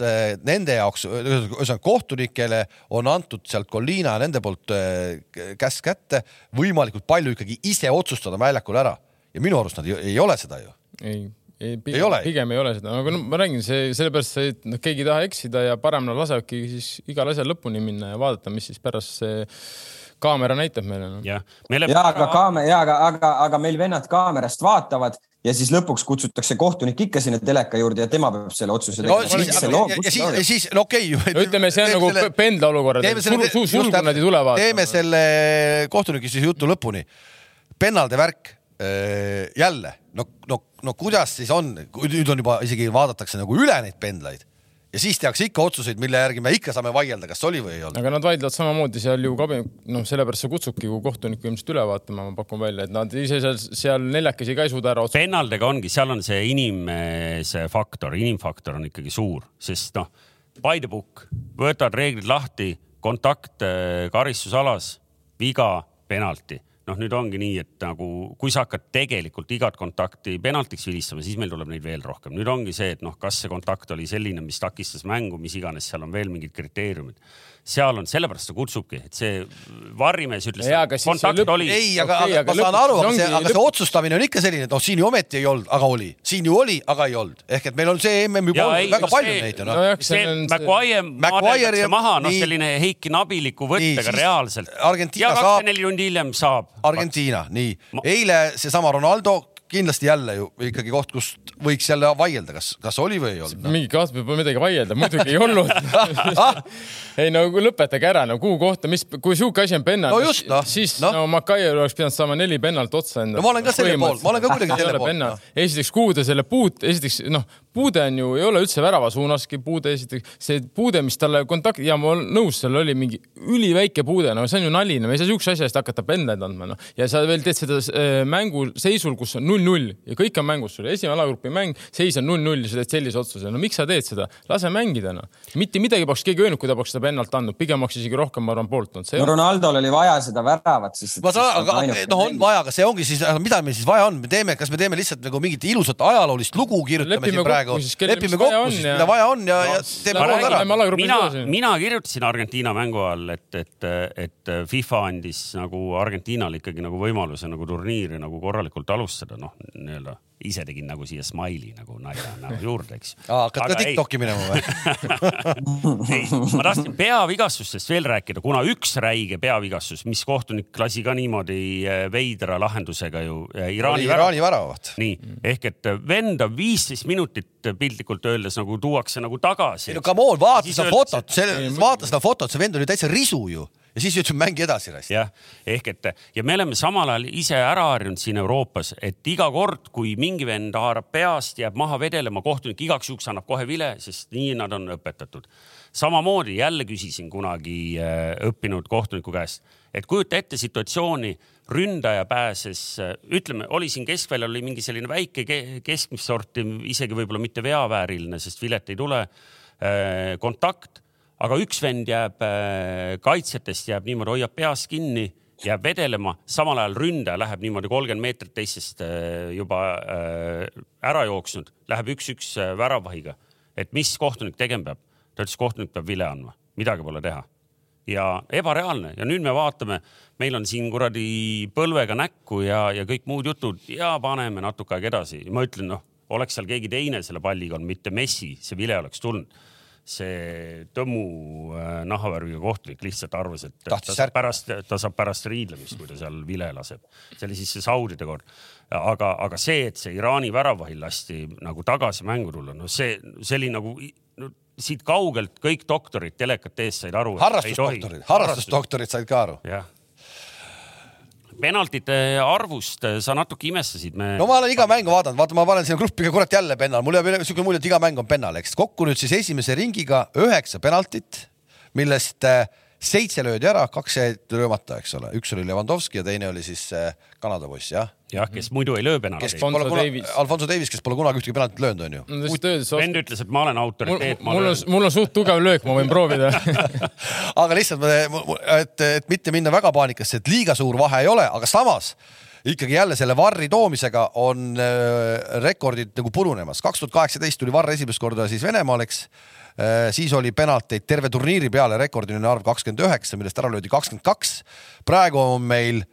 nende jaoks, ühesõnaga kohtunikele on antud sealt Colina nende poolt äh, käsk kätte võimalikult palju ikkagi ise otsustada väljakul ära ja minu arust nad ei, ei ole seda ju. ei ei, pigem, ei ole. pigem ei ole seda, aga no ma räägin, see sellepärast, et noh, keegi ei taha eksida ja parem nad lasevadki siis igal asjal lõpuni minna ja vaadata, mis siis pärast see kaamera näitab meile no.. jah, meile... ja aga kaamera ja aga, aga, aga meil vennad kaamerast vaatavad ja siis lõpuks kutsutakse kohtunik ikka sinna teleka juurde ja tema peab selle otsuse tegema no,. siis, ja siis, no okei okay. no ütleme, see on nagu selle, pendla olukord, et sul, sul, sul nad ei tule vaatama. teeme selle kohtuniki siis jutu lõpuni. pennalde värk äh, jälle, no, no, no kuidas siis on, nüüd on juba isegi vaadatakse nagu üle neid pendlaid ja siis tehakse ikka otsuseid, mille järgi me ikka saame vaielda, kas oli või ei olnud. aga nad vaidlevad samamoodi seal ju kabinet, noh, sellepärast sa kutsudki ju kohtunikku ilmselt üle vaatama, ma pakun välja, et nad ise seal, seal neljakesi ka ei suuda ära otsustada. pennaldega ongi, seal on see inimese faktor, inimfaktor on ikkagi suur, sest noh, by the book, võtad reeglid lahti, kontakt eh, karistusalas, viga, penalti noh, nüüd ongi nii, et nagu kui sa hakkad tegelikult igat kontakti penaltiks vilistama, siis meil tuleb neid veel rohkem. nüüd ongi see, et noh, kas see kontakt oli selline, mis takistas mängu, mis iganes, seal on veel mingid kriteeriumid seal on, sellepärast ta kutsubki, et see varrimees ütles. kontakt oli. ei, aga okay,, aga ma saan aru, aga see, aga see otsustamine on ikka selline, et noh, siin ju ometi ei olnud, aga oli, siin ju oli, aga ei olnud, ehk et meil on see MM-i pool väga palju neid noh. see Maguire maadletakse maha, noh, selline Heiki Nabiliku võttega reaalselt. ja kakskümmend neli tundi hiljem saab. Argentiina, nii, eile seesama Ronaldo kindlasti jälle ju ikkagi koht, kust võiks jälle vaielda, kas, kas oli või ei olnud no.? mingi koht peab midagi vaielda, muidugi ei olnud ei no lõpetage ära, no kuhu kohta, mis, kui sihuke asi on pennal no, just, no, siis no, no Makai oleks pidanud saama neli pennalt otsa endale. no ma olen ka selle poolt, ma olen ka kuidagi selle poolt. No. esiteks, kuhu ta selle puut, esiteks noh, puude on ju, ei ole üldse värava suunaski puude, esiteks see puude, mis talle kontakt ja ma olen nõus, seal oli mingi üliväike puude, no see on ju nali, no me ei saa siukse asja eest hakata pendleid andma, noh. ja sa veel teed seda äh, mängu seisul, kus on null-null ja kõik on mängus sul, esimene alagrupi mäng, seis on null-null ja sa teed sellise otsuse, no miks sa teed seda, lase mängida noh. mitte midagi poleks keegi öelnud, kui ta poleks seda pennalt andnud, pigem oleks isegi rohkem, ma arvan, poolt olnud. no Ronaldol oli vaja seda väravat, siis. ma saan, aga noh, on vaja, aga see ongi siis, mida meil siis vaja on, me teeme, kas me teeme lihtsalt nagu mingit ilusat ajaloolist lugu kirjutame siin praegu, lepime kokku siis, mida vaja on ja, ja teeme pool ära. mina, mina kirjutasin Argentiina mängu all, et, et, et FIFA andis nagu Argentiinale ikkagi nagu võimaluse nagu turniiri nagu korralikult alustada, noh, nii-öelda ise tegin nagu siia Smile'i nagu nalja nagu juurde, eks. hakkad ka Tiktoki minema või ma tahtsin peavigastustest veel rääkida, kuna üks räige peavigastus, mis kohtunik lasi ka niimoodi eh, veidra lahendusega ju eh, Iraani, Iraani väravat. nii ehk et venda viisteist minutit piltlikult öeldes nagu tuuakse nagu tagasi. ei no come on, vaata seda fotot, vaata seda fotot, see vend oli täitsa risu ju ja siis ütles, mängi edasi. jah, ehk et ja me oleme samal ajal ise ära harjunud siin Euroopas, et iga kord, kui mingi vend haarab peast, jääb maha vedelema, kohtunik igaks juhuks annab kohe vile, sest nii nad on õpetatud. samamoodi jälle küsisin kunagi äh, õppinud kohtuniku käest, et kujuta ette situatsiooni, ründaja pääses, äh, ütleme, oli siin keskväljal oli mingi selline väike keskmist sorti, isegi võib-olla mitte veavääriline, sest vilet ei tule. Äh, kontakt aga üks vend jääb äh, kaitsjatest, jääb niimoodi, hoiab peas kinni, jääb vedelema, samal ajal ründaja läheb niimoodi kolmkümmend meetrit teistest äh, juba äh, ära jooksnud, läheb üks-üks väravahiga. et mis kohtunik tegema peab? ta ütles, kohtunik peab vile andma, midagi pole teha ja ebareaalne ja nüüd me vaatame, meil on siin kuradi põlvega näkku ja, ja kõik muud jutud ja paneme natuke aega edasi. ma ütlen, noh, oleks seal keegi teine selle palliga olnud, mitte Messi, see vile oleks tulnud see Tõmmu äh, nahavärviga kohtunik lihtsalt arvas, et ta saab pärast, ta saab pärast riidlemist, kui ta seal vile laseb. see oli siis see Saudide kord. aga, aga see, et see Iraani väravahil lasti nagu tagasi mängu tulla, no see, see oli nagu no, siit kaugelt kõik doktorid telekate ees said aru. harrastusdoktorid, harrastusdoktorid said ka aru. jah penaltite arvust sa natuke imestasid me.... no ma olen iga mängu vaadanud, vaata, ma panen sinna gruppi ka kurat jälle pennal, mul jääb siuke mulje, et iga mäng on pennal, eks. Kokku nüüd siis esimese ringiga üheksa penaltit, millest äh, seitse löödi ära, kaks jäid löömata, eks ole, üks oli Levandovski ja teine oli siis äh, Kanada poiss, jah. jah, kes muidu ei löö penaltit. Alfonso Davis. Alfonso Davis, kes pole kunagi ühtegi penaltit löönud, onju. vend ütles, et ma olen autoriteet. mul on, mul on suht tugev löök, ma võin proovida aga lihtsalt, et, et mitte minna väga paanikasse, et liiga suur vahe ei ole, aga samas ikkagi jälle selle Varri toomisega on äh, rekordid nagu purunemas. kaks tuhat kaheksateist tuli Varr esimest korda siis Venemaal, eks äh,. siis oli penalteid terve turniiri peale rekordiline arv kakskümmend üheksa, millest ära löödi kakskümmend kaks. praegu on meil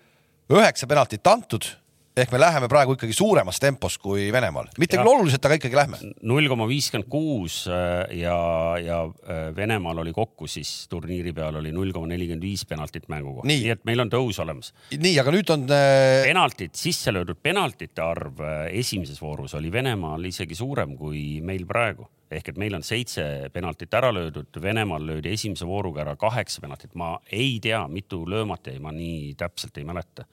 üheksa penaltit antud ehk me läheme praegu ikkagi suuremas tempos kui Venemaal, mitte küll oluliselt, aga ikkagi lähme. null koma viiskümmend kuus äh, ja, ja äh, Venemaal oli kokku siis turniiri peal oli null koma nelikümmend viis penaltit mängu kohta, nii et meil on tõus olemas. nii, aga nüüd on äh.... penaltid, sisse löödud penaltite arv äh, esimeses voorus oli Venemaal isegi suurem kui meil praegu. Ehk et meil on seitse penaltit ära löödud, Venemaal löödi esimese vooruga ära kaheksa penaltit, ma ei tea, mitu löömata jäi, ma nii täpselt ei mäleta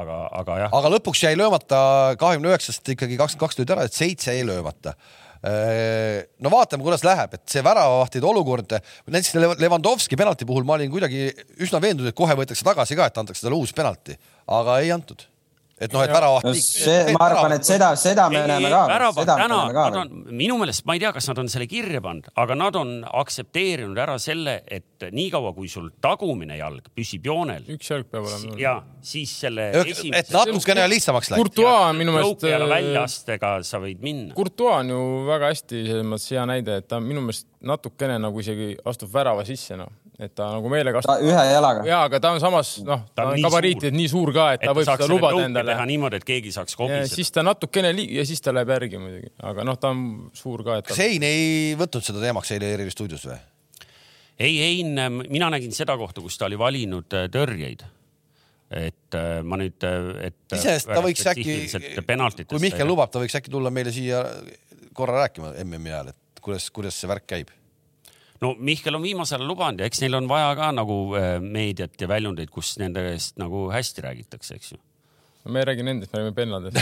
aga, aga jah. aga lõpuks jäi löömata kahekümne üheksast ikkagi kakskümmend kaks löödi ära, et seitse jäi löömata. Äh, no vaatame, kuidas läheb, et see väravavahtide olukord, näiteks Levandovski penalti puhul ma olin kuidagi üsna veendunud, et kohe võetakse tagasi ka, et antakse talle uus penalti, aga ei antud et noh, et väravaht no,. see, ma arvan, et seda, seda me näeme ka. väravad täna, nad on, minu meelest, ma ei tea, kas nad on selle kirja pannud, aga nad on aktsepteerinud ära selle, et niikaua kui sul tagumine jalg püsib joonel. üks jalg peab olema. ja siis selle. et natukene lihtsamaks läks. Courtois minu meelest. väljaastega sa võid minna. Courtois on ju väga hästi selles mõttes hea näide, et ta minu meelest natukene nagu isegi astub värava sisse, noh et ta nagu meelega astub. ühe jalaga. ja, aga ta on samas noh, ta on gabariitilt nii suur ka, et ta et võib seda lubada endale. teha niimoodi, et keegi saaks kobiseda. siis ta natukene ja siis ta läheb järgi muidugi, aga noh, ta on suur ka. kas Hein ei võtnud seda teemaks eile ERR-i stuudios või? ei, Hein, mina nägin seda kohta, kus ta oli valinud äh, tõrjeid et äh, ma nüüd, äh, et. iseenesest ta võiks äkki, kui Mihkel lubab, ta võiks äkki tulla meile siia korra rääkima MM-i ajal, et kuidas, kuidas see värk käib no Mihkel on viimasel ajal lubanud ja eks neil on vaja ka nagu äh, meediat ja väljundeid, kus nende eest nagu hästi räägitakse, eks ju. no me ei räägi nendest, me räägime pennadest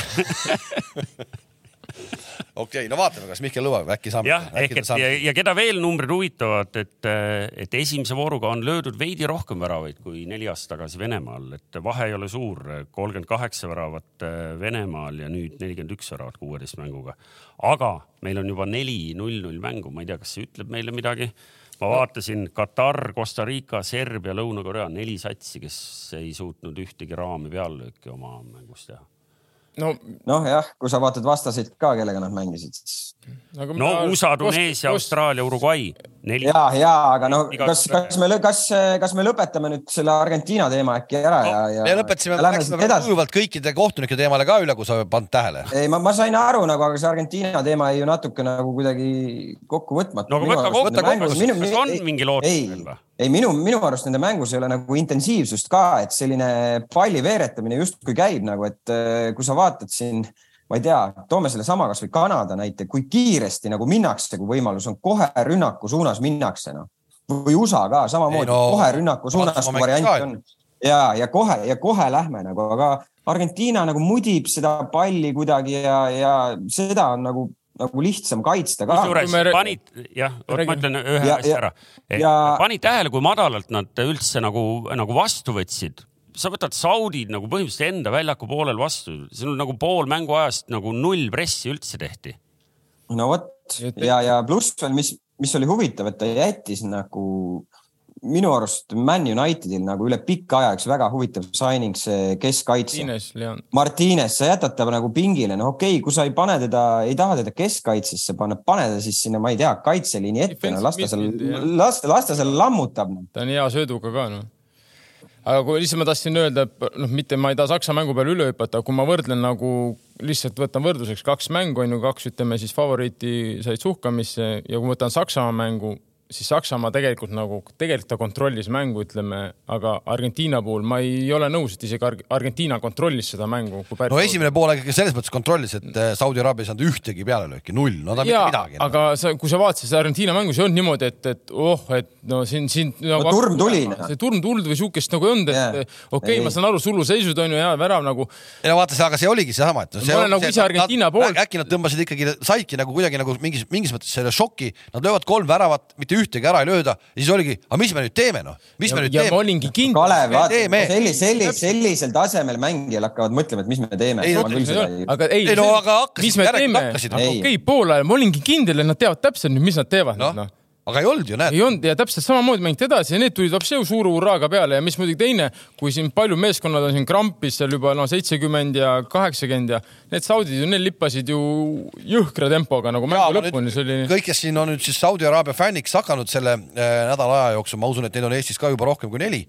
okei okay,, no vaatame, kas Mihkel lubab, äkki saame. jah, ehk et ja, ja keda veel numbrid huvitavad, et, et esimese vooruga on löödud veidi rohkem väravaid kui neli aastat tagasi Venemaal, et vahe ei ole suur, kolmkümmend kaheksa väravat äh, Venemaal ja nüüd nelikümmend üks väravat kuueteist mänguga. aga meil on juba neli null-null mängu, ma ei tea, kas see ütleb meile midagi ma vaatasin Katar, Costa Rica, Serbia, Lõuna-Korea, neli satsi, kes ei suutnud ühtegi raami peallööki oma mängus teha noh no, jah, kui sa vaatad vastaseid ka, kellega nad mängisid, siis. No, no USA, Tuneesia, Austraalia, Uruguay. ja, ja aga no kas, kas me, kas, kas me lõpetame nüüd selle Argentiina teema äkki ära no, ja, ja. me lõpetasime, läksime sujuvalt kõikide kohtunike teemale ka üle, kui sa ei pannud tähele. ei, ma, ma sain aru nagu, aga see Argentiina teema jäi ju natuke nagu kuidagi kokku võtmata. no aga võta kokku, kas on mingi lootus veel või? ei, minu, minu arust nende mängus ei ole nagu intensiivsust ka, et selline palli veeretamine justkui käib nagu, et äh, kui sa vaatad siin, ma ei tea, toome sellesama kasvõi Kanada näite, kui kiiresti nagu minnakse, kui võimalus on, kohe rünnaku suunas minnakse, noh. või USA ka samamoodi, no, kohe rünnaku suunas variant on. ja, ja kohe ja kohe lähme nagu, aga Argentiina nagu mudib seda palli kuidagi ja, ja seda on nagu nagu lihtsam kaitsta ka. kusjuures panid, jah, ma ütlen ühe asja ära. Ja... panid tähele, kui madalalt nad üldse nagu, nagu vastu võtsid? Sa võtad Saudid nagu põhimõtteliselt enda väljaku poolel vastu, see on nagu pool mänguajast nagu null pressi üldse tehti. no vot. Ja, ja pluss veel, mis, mis oli huvitav, et ta jättis nagu minu arust Man Unitedil nagu üle pika aja üks väga huvitav signing see keskkaitse. Martines, sa jätad ta nagu pingile, no okei okay,, kui sa ei pane teda, ei taha teda keskkaitsesse panna, pane ta siis sinna, ma ei tea, kaitseliini ette, no las ta seal, las ta, las ta seal lammutab no.. ta on hea sööduga ka noh aga kui lihtsalt ma tahtsin öelda, et noh, mitte ma ei taha Saksa mängu peale üle hüpata, kui ma võrdlen nagu lihtsalt võtan võrdluseks kaks mängu on ju, kaks ütleme siis favoriiti said suhkamisse ja kui ma võtan Saksamaa mängu, siis Saksamaa tegelikult nagu, tegelikult ta kontrollis mängu, ütleme, aga Argentiina puhul ma ei ole nõus, et isegi Argentiina kontrollis seda mängu. no esimene poolaeg ikka selles mõttes kontrollis, et äh, Saudi Araabia ei saanud ühtegi pealelööki, null, no ta mitte midagi. aga sa, kui sa vaatasid seda Argentiina mängu, see ei olnud niimoodi, et, et oh, et no siin, siin nagu, no, turm tuli. Noh. see turm tuld või siukest nagu ei olnud, et yeah. okei okay,, ma saan aru, suluseisud on ju hea värav nagu. ei no vaata, aga see oligi seesama, et no,. ma olen nagu ise Argentiina poolt. äkki nad tõmbasid ikkagi, saidki nagu kuidagi nagu mingis, mingis mõttes selle šoki, nad löövad kolm väravat, mitte mitte ühtegi ära ei lööda ja siis oligi, aga mis me nüüd teeme noh, mis ja, me nüüd ja teeme? olingi kindel. Kalev, vaata, sellis, sellis, sellisel tasemel mängijal hakkavad mõtlema, et mis me teeme. aga ei, ei, no aga mis me teeme, okei, poolaajal ma olingi kindel, et nad teavad täpselt nüüd, mis nad teevad no.. No. aga ei olnud ju, näed. ei olnud ja täpselt samamoodi mängiti edasi ja need tulid hoopis suure hurraaga peale ja mis muidugi teine, kui siin palju meeskonnad on siin krampis seal juba no seitsekümmend ja kaheksakümmend ja need saudid ju, need lippasid ju jõhkra tempoga nagu mängu lõpuni, see oli. kõik, kes siin on nüüd siis Saudi Araabia fänniks hakanud selle äh, nädala aja jooksul, ma usun, et neid on Eestis ka juba rohkem kui neli,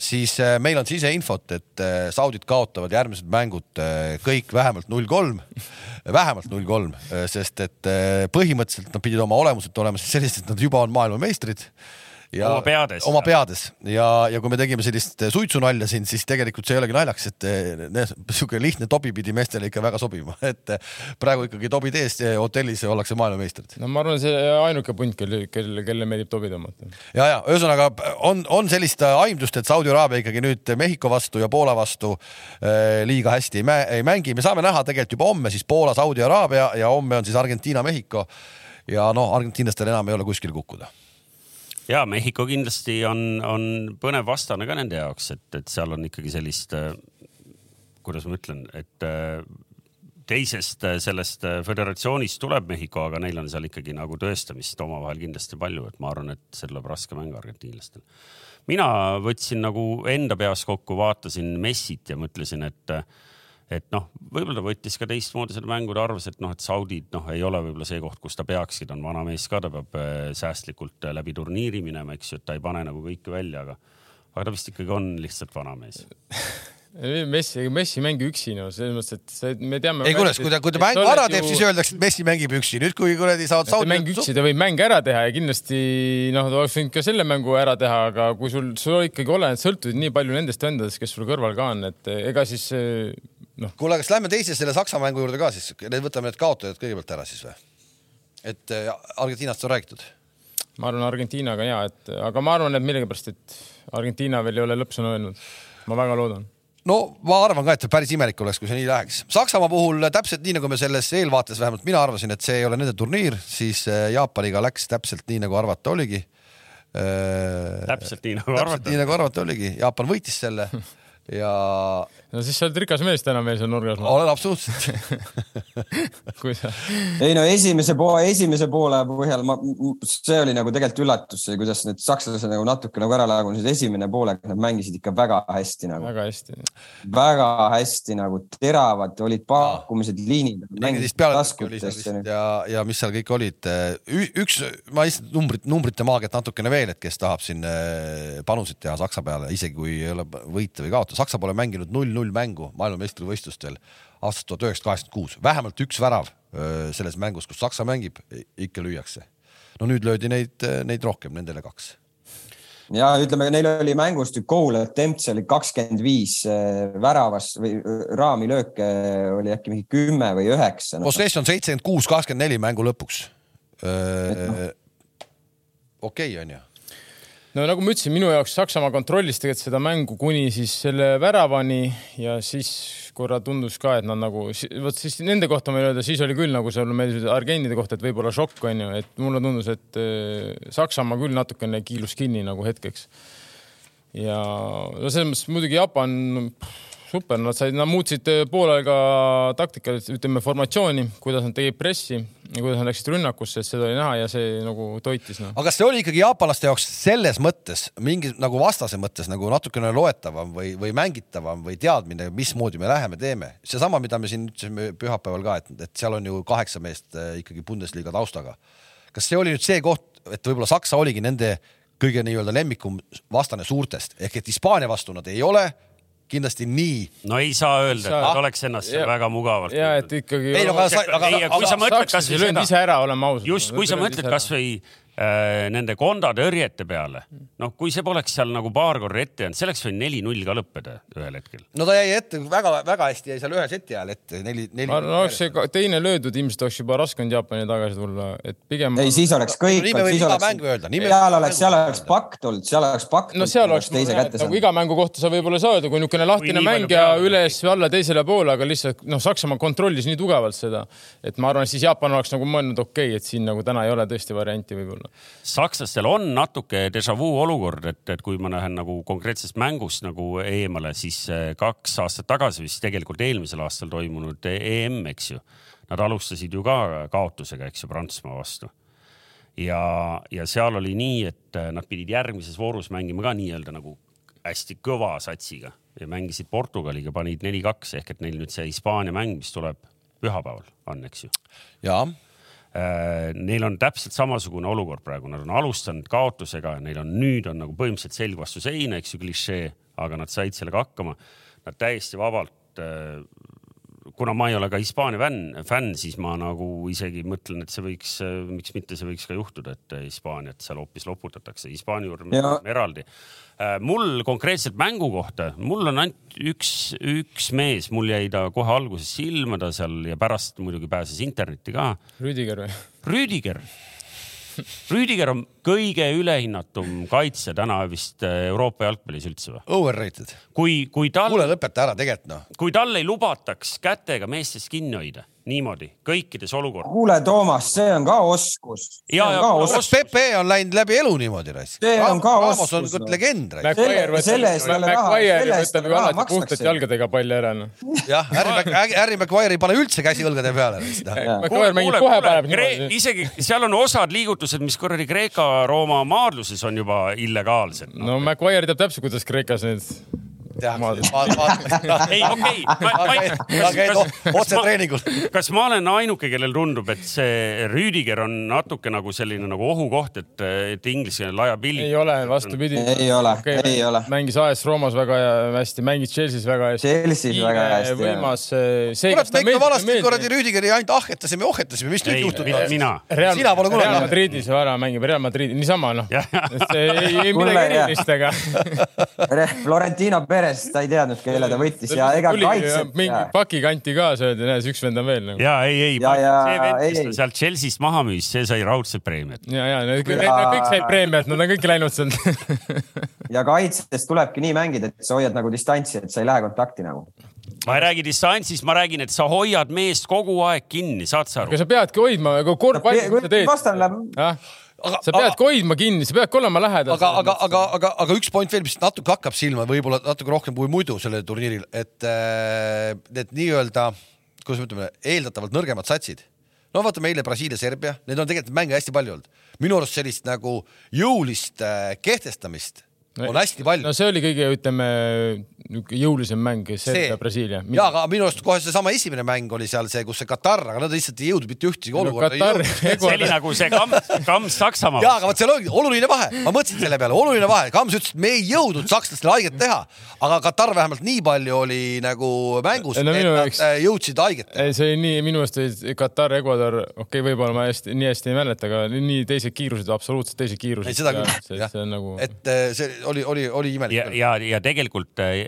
siis äh, meil on siseinfot, et äh, saudid kaotavad järgmised mängud äh, kõik vähemalt null kolm vähemalt null kolm, sest et äh, põhimõtteliselt nad pidid oma olemuselt olema sellised, et nad juba on maailmameistrid ja oma peades. oma peades ja, ja kui me tegime sellist suitsunalja siin, siis tegelikult see ei olegi naljakas, et niisugune lihtne tobi pidi meestele ikka väga sobima, et praegu ikkagi tobid ees hotellis ollakse maailmameistrid. no ma arvan, see ainuke punt, kel, kel, kelle meeldib tobi tõmmata. ja, ja ühesõnaga on, on sellist aimdust, et Saudi Araabia ikkagi nüüd Mehhiko vastu ja Poola vastu äh, liiga hästi ei, mä ei mängi, me saame näha tegelikult juba homme siis Poola, Saudi Araabia ja homme on siis Argentiina, Mehhiko ja noh, argentiinlastel enam ei ole kuskil kukkuda ja Mehhiko kindlasti on, on põnev vastane ka nende jaoks, et, et seal on ikkagi sellist, äh, kuidas ma ütlen, et äh, teisest äh, sellest föderatsioonist tuleb Mehhiko, aga neil on seal ikkagi nagu tõestamist omavahel kindlasti palju, et ma arvan, et see tuleb raske mäng argentiinlastel. mina võtsin nagu enda peas kokku, vaatasin Messit ja mõtlesin, et et noh, võib-olla ta võttis ka teistmoodi seda mängu, ta arvas, et noh, et Saudid noh, ei ole võib-olla see koht, kus ta peakski, ta on vana mees ka, ta peab äh, säästlikult äh, läbi turniiri minema, eks ju, et ta ei pane nagu kõike välja, aga, aga ta vist ikkagi on lihtsalt vana mees Messi, Messi ei mängi üksi, no selles mõttes, et see, me teame. ei kuule, kui ta, kui ta mängu ära teeb ju..., siis öeldakse, et Messi mängib üksi. nüüd, kui kuradi saavad Saudi. mäng üksi, ta võib mänge ära teha ja kindlasti noh, ta oleks võinud ka selle mängu ära teha, aga kui sul, sul ikkagi oleneb, sõltud nii palju nendest vendadest, kes sul kõrval ka on, et ega siis noh. kuule, kas lähme teise selle Saksa mängu juurde ka siis, võtame need kaotajad kõigepealt ära siis või? et äh, Argentiinast on räägitud? ma arvan, Argentiinaga ja, et aga ma arvan, et millegipärast, et Argentiina veel ei ole lõppsõna öelnud. ma väga loodan no ma arvan ka, et päris imelik oleks, kui see nii läheks. Saksamaa puhul täpselt nii, nagu me selles eelvaates vähemalt mina arvasin, et see ei ole nende turniir, siis äh, Jaapaniga läks täpselt nii, nagu arvata oligi. Äh, täpselt nii nagu arvata. nii nagu arvata oligi, Jaapan võitis selle ja. No siis sa oled rikas mees täna meil seal nurgas. olen absoluutselt sa... ei no esimese poole, esimese poole põhjal ma, see oli nagu tegelikult üllatus, kuidas need sakslased nagu natuke nagu ära lagunesid. esimene poolek nad mängisid ikka väga hästi nagu. väga hästi. väga hästi nagu teravad olid pakkumised, liinid. neliteist peale ja, ja mis seal kõik olid. üks, ma lihtsalt numbrit, numbrite maagiat natukene veel, et kes tahab siin eh, panuseid teha Saksa peale, isegi kui ei ole võita või kaotada vaata, Saksa pole mänginud null-null mängu maailmameistrivõistlustel aastast tuhat üheksasada kaheksakümmend kuus, vähemalt üks värav selles mängus, kus Saksa mängib, ikka lüüakse. no nüüd löödi neid, neid rohkem, nendele kaks ja ütleme, neil oli mängust goal attempts oli kakskümmend viis väravas või raamilööke oli äkki mingi kümme või üheksa no.. Possession seitsekümmend kuus, kakskümmend neli mängu lõpuks. No. okei okay, on ju no nagu ma ütlesin, minu jaoks Saksamaa kontrollis tegelikult seda mängu kuni siis selle väravani ja siis korra tundus ka, et nad nagu, vot siis nende kohta ma ei öelda, siis oli küll nagu seal meil Argentiinide kohta, et võib-olla šokk on ju, et mulle tundus, et äh, Saksamaa küll natukene kiilus kinni nagu hetkeks. ja no selles mõttes muidugi Jaapan super, nad said, nad muutsid poolaega taktikat, ütleme formatsiooni, kuidas nad tegid pressi ja kuidas nad läksid rünnakusse, et seda oli näha ja see nagu toitis no.. aga kas see oli ikkagi jaapanlaste jaoks selles mõttes mingi nagu vastase mõttes nagu natukene loetavam või, või mängitavam või teadmine, mismoodi me läheme, teeme? seesama, mida me siin ütlesime pühapäeval ka, et, et seal on ju kaheksa meest äh, ikkagi Bundesliga taustaga. kas see oli nüüd see koht, et võib-olla Saksa oligi nende kõige nii-öelda lemmikum vastane suurtest ehk et Hispaania vastu nad ei ole kindlasti nii. no ei saa öelda, et nad oleks ennast ja, väga mugavalt. ja et ikkagi. ei no aga, aga, aga, kui sa mõtled kasvõi seda. ise ära, oleme ausad. just, kui sa mõtled kasvõi Äh, nende kondatõrjete peale. noh, kui see poleks seal nagu paar korda ette jäänud, see oleks võinud neli-null ka lõppeda ühel hetkel. no ta jäi ette väga-väga hästi jäi seal ühe seti ajal ette neli, neli. no oleks see teine löödud, ilmselt oleks juba raske olnud Jaapani tagasi tulla, et pigem. ei, siis oleks kõik. nime võib iga mängu öelda. seal oleks, seal oleks pakk tulnud, seal oleks pakk. no seal oleks teise kätte saanud. iga mängu kohta sa võib-olla ei saa öelda, kui niisugune lahtine mäng ja üles-alla teisele poole, aga lihtsalt noh, Saksamaa kontrollis nii tugevalt seda, et ma arvan, siis Jaapan oleks nagu mõelnud, okei okay,, et siin nagu täna ei ole tõesti varianti võib-olla. Sakslastel on natuke déjà vu olukord, et, et kui ma lähen nagu konkreetsest mängust nagu eemale, siis eh, kaks aastat tagasi vist tegelikult eelmisel aastal toimunud EM, eks ju. Nad alustasid ju ka kaotusega, eks ju, Prantsusmaa vastu. ja, ja seal oli nii, et äh, nad pidid järgmises voorus mängima ka nii-öelda nagu hästi kõva satsiga ja mängisid Portugaliga, panid neli-kaks ehk et neil nüüd see Hispaania mäng, mis tuleb pühapäeval on, eks ju. ja Neil on täpselt samasugune olukord praegu, nad on alustanud kaotusega, neil on nüüd on nagu põhimõtteliselt selg vastu seina, eks ju, klišee, aga nad said sellega hakkama. Nad täiesti vabalt äh, kuna ma ei ole ka Hispaania fänn, fänn, siis ma nagu isegi mõtlen, et see võiks, miks mitte, see võiks ka juhtuda, et Hispaaniat seal hoopis loputatakse. Hispaania juurde me tuleme eraldi. mul konkreetselt mängu kohta, mul on ainult üks, üks mees, mul jäi ta kohe alguses silma ta seal ja pärast muidugi pääses internetti ka. Rüdiger või? Rüüdiger. Rüüdiger on kõige ülehinnatum kaitse täna vist äh, Euroopa jalgpallis üldse või? overrated. kui, kui tal kuule, lõpeta ära tegelikult noh. kui tal ei lubataks kätega meestest kinni hoida niimoodi kõikides olukordades. kuule, Toomas, see on ka oskus. see Ja- on ja oskus. Pepe on läinud läbi elu niimoodi raisk. See on ka Ramos on oskus, kurat noh. legend raisk. Maguire võtab, ju alati puhtalt jalgadega palli ära, noh. jah, Harry, Harry Maguire ei pane üldse käsi õlgade peale raisk. Maguire mängib kohe paneb niimoodi. isegi seal on osad liigutused, mis kuradi Kreeka-Rooma maadluses on juba illegaalsed. no Maguire teab täpselt, kuidas Kreekas need ei, okei, ta käib otse treeningul. kas ma olen ainuke, kellel tundub, et see Rüüdiger on natuke nagu selline nagu ohukoht, et, et inglise liability ei ole, vastupidi. Ei ole, ei ole. mängis AS Roomas väga hästi, mängis Chelsea's väga hästi. Chelsea's väga hästi, võimas. see, kurat, me ikka vanasti kuradi Rüüdigeri ainult ahhetasime, ohhetasime, mis nüüd ei, juhtub? mina. Sina pole kunagi Real. Madridis ära mängib, Real Madrid, niisama noh. Ei, midagi erilist, aga. Florentino Perez, ta ei teadnud, kelle ta võttis ja ega kaitset. mingi pakikanti ka söödi, näed, üks vend on veel nagu. ja ei, ei, Ja- ja- see vend, kes ei, ta ei. sealt Chelsea'st maha müüs, see sai raudselt preemiat. ja, ja need kõik need kõik said preemiat, nad on kõik läinud sealt. ja kaitses tulebki nii mängida, et sa hoiad nagu distantsi, et sa ei lähe kontakti nagu. ma ei räägi distantsist, ma räägin, et sa hoiad meest kogu aeg kinni, saad sa aru aga? sa peadki hoidma, aga korvpalli sa teed. vastane läheb, jah, sa peadki hoidma kinni, sa peadki olema lähedal. aga, aga, aga, aga, aga üks point veel, mis natuke hakkab silma, võib-olla natuke rohkem kui muidu sellel turniiril, et äh, need nii-öelda, kuidas me ütleme, eeldatavalt nõrgemad satsid. no vaatame eile Brasiilia, Serbia, need on tegelikult mänge hästi palju olnud. minu arust sellist nagu jõulist äh, kehtestamist on hästi palju no see oli kõige, ütleme, niisugune jõulisem mäng, Serbia, Brasiilia. ja, aga minu arust kohe seesama esimene mäng oli seal see, kus see Katar, aga nad lihtsalt ei jõudnud mitte ühtegi olukorda Katar see oli nagu see kamps, kamps Saksamaa. ja, aga vot seal ongi oluline vahe, ma mõtlesin selle peale, oluline vahe, Kams ütles, et me ei jõudnud sakslastele haiget teha, aga Katar vähemalt nii palju oli nagu mängus, No et nad jaoks- äh, jõudsid haiget teha. ei, see oli nii, minu arust oli Katar, Ecuador, okei okay,, võib-olla ma hästi, nii hästi ei mäleta, aga nii teised kiirused, absoluutselt teised kiirused. ei, seda küll, see, jah nagu. et äh, see oli, oli, oli imelik ja, ja, ja tegelikult äh,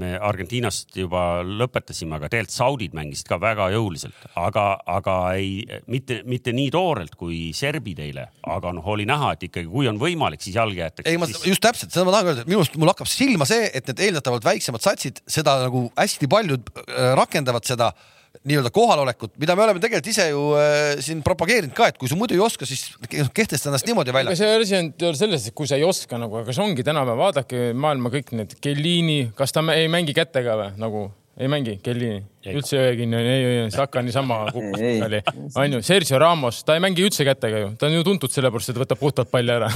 me Argentiinast juba lõpetasime, aga tegelikult saudid mängisid ka väga jõuliselt, aga, aga ei, mitte, mitte nii toorelt kui serbid eile, aga noh, oli näha, et ikkagi, kui on võimalik, siis jalg jäetakse. ei, ma just täpselt, seda ma tahan öelda, et minu arust mul hakkab silma see, et need eeldatavalt väiksemad satsid seda nagu hästi paljud äh, rakendavad seda nii-öelda kohalolekut, mida me oleme tegelikult ise ju äh, siin propageerinud ka, et kui sa muidu ei oska, siis kehtesta ennast niimoodi välja. See asi on selles, et kui sa ei oska nagu, aga see ongi tänapäeval, vaadake maailma kõik need Kellini, kas ta ei mängi kätega või? Nagu? ei mängi, Kellini, üldse ei hoia kinni, ei, ei, Saka niisama kukkus oli, onju, Sergio Ramos, ta ei mängi üldse kätega ju, ta on ju tuntud sellepärast, et võtab puhtalt palli ära.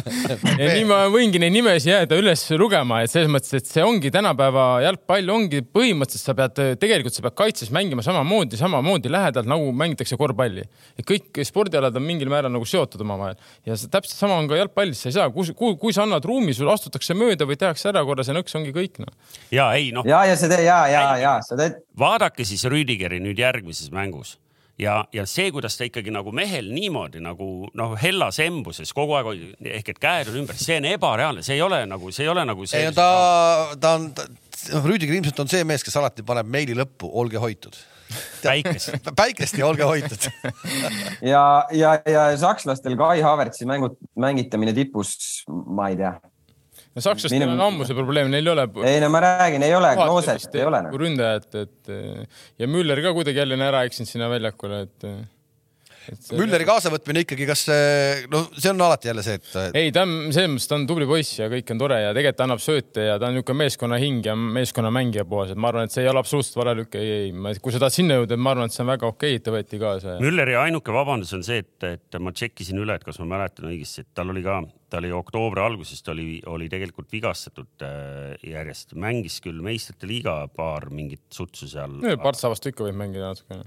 ja nii ma võingi neid nimesid jääda üles lugema, et selles mõttes, et see ongi tänapäeva jalgpall ongi põhimõtteliselt sa pead, tegelikult sa pead kaitses mängima samamoodi, samamoodi lähedalt nagu mängitakse korvpalli. et kõik spordialad on mingil määral nagu seotud omavahel ja see, täpselt sama on ka jalgpallis, sa ei saa, kui, kui, kui sa annad ruumi, sul astutakse mööda või tehakse ära korra see nõks, ongi kõik noh. ja ei noh, ja, ja see tee ja, ja, ja sa teed, vaadake siis Rüüdigeri nüüd järgmises mängus ja, ja see, kuidas ta ikkagi nagu mehel niimoodi nagu noh, hellas embuses kogu aeg hoid- ehk et käed on ümber, see on ebareaalne, see ei ole nagu, see ei ole nagu see ei no ta, ta on, Rüüdiger ilmselt on see mees, kes alati paneb meili lõppu, olge hoitud. päikest. päikest ja olge hoitud. ja, ja, ja sakslastel Kai Havertzi mängu, mängitamine tipus, ma ei tea. No sakslastel Minu- on ammu see probleem, neil ei ole. ei no ma räägin, ei ole, Klooset ei ole noh. ründajat, et ja Müller ka kuidagi jälle on ära eksinud sinna väljakule, et Mülleri kaasavõtmine ikkagi, kas no see on alati jälle see, et. ei, ta on selles mõttes, ta on tubli poiss ja kõik on tore ja tegelikult ta annab sööte ja ta on niisugune meeskonna hing ja meeskonna mängija puhas, et ma arvan, et see ei ole absoluutselt vale lükk, ei, ei, kui sa tahad sinna jõuda, ma arvan, et see on väga okei okay,, et ta võeti kaasa. Mülleri ainuke vabandus on see, et, et ma tšekkisin üle, et kas ma mäletan õigesti, et tal oli ka, ta oli oktoobri alguses, ta oli, oli tegelikult vigastatud äh, järjest, mängis küll meistrite liiga paar mingit sutsu seal. Partsa vastu ikka võib mängida natukene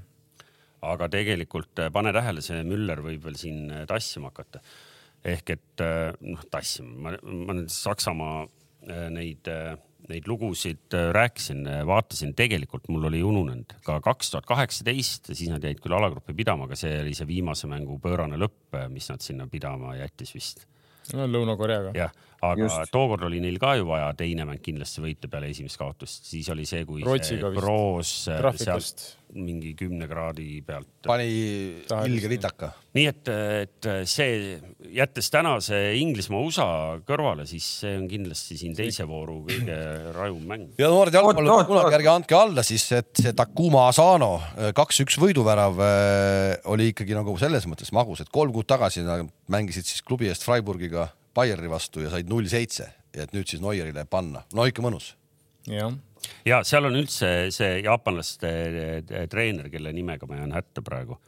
aga tegelikult äh, pane tähele, see Müller võib veel siin äh, tassima hakata. ehk et äh, noh, tassima, ma, ma nüüd Saksamaa neid, neid lugusid rääkisin, vaatasin, tegelikult mul oli ununenud ka kaks tuhat kaheksateist, siis nad jäid küll alagrupi pidama, aga see oli see viimase mängu pöörane lõpp, mis nad sinna pidama jättis vist no Lõuna-Koreaga. jah, aga Just. tookord oli neil ka ju vaja teine mäng kindlasti võita peale esimest kaotust, siis oli see, kui Rootsiga see Broos sealt mingi kümne kraadi pealt. pani ilge litaka. nii et, et see, jättes tänase Inglismaa-USA kõrvale, siis see on kindlasti siin teise vooru kõige rajum mäng. ja noored jalgpallurid, kunagi ärge andke alla siis, et see Takuma Asano kaks-üks võiduvärav äh, oli ikkagi nagu selles mõttes magus, et kolm kuud tagasi nad mängisid siis klubi eest Freiburgiga Bayerni vastu ja said null seitse ja et nüüd siis Neuerile panna, no ikka mõnus. jah ja seal on üldse see jaapanlaste treener, kelle nimega ma jään hätta praegu.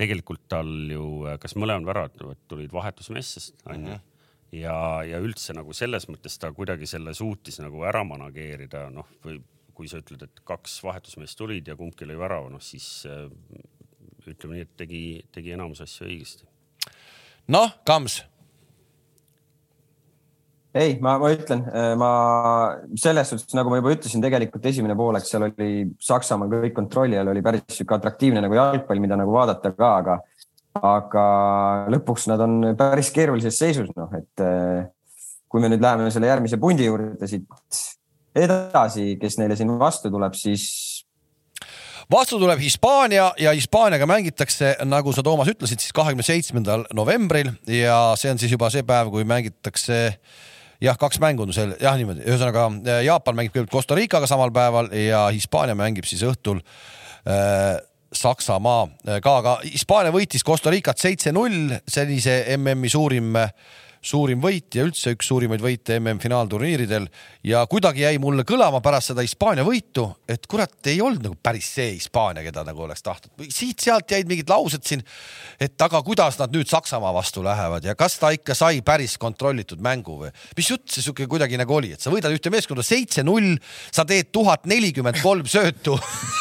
tegelikult tal ju, kas mõlemad väravad tulid vahetusmessast onju mm -hmm. ja, ja üldse nagu selles mõttes ta kuidagi selle suutis nagu ära manageerida, noh või kui sa ütled, et kaks vahetusmeest tulid ja kumbki lõi värava, noh siis ütleme nii, et tegi, tegi enamus asju õigesti. noh, Kams ei, ma, ma ütlen, äh, ma selles suhtes, nagu ma juba ütlesin, tegelikult esimene poolek seal oli Saksamaal kõik kontrolli all, oli päris sihuke atraktiivne nagu jalgpall, mida nagu vaadata ka, aga, aga lõpuks nad on päris keerulises seisus, noh, et äh, kui me nüüd läheme selle järgmise pundi juurde siit edasi, kes neile siin vastu tuleb, siis vastu tuleb Hispaania ja Hispaaniaga mängitakse, nagu sa, Toomas, ütlesid, siis kahekümne seitsmendal novembril ja see on siis juba see päev, kui mängitakse äh, jah, kaks mängu on seal jah, niimoodi, ühesõnaga äh, Jaapan mängib kõigepealt Costa Ricaga samal päeval ja Hispaania mängib siis õhtul äh, Saksamaa äh, ka, aga Hispaania võitis Costa Ricat seitse-null, see oli see MM-i suurim äh, suurim võit ja üldse üks suurimaid võite MM-finaalturniiridel ja kuidagi jäi mulle kõlama pärast seda Hispaania võitu, et kurat, ei olnud nagu päris see Hispaania, keda nagu oleks tahtnud. siit-sealt jäid mingid laused siin, et aga kuidas nad nüüd Saksamaa vastu lähevad ja kas ta ikka sai päris kontrollitud mängu või mis jutt see sihuke kuidagi nagu oli, et sa võidad ühte meeskonda seitse-null, sa teed tuhat nelikümmend kolm söötu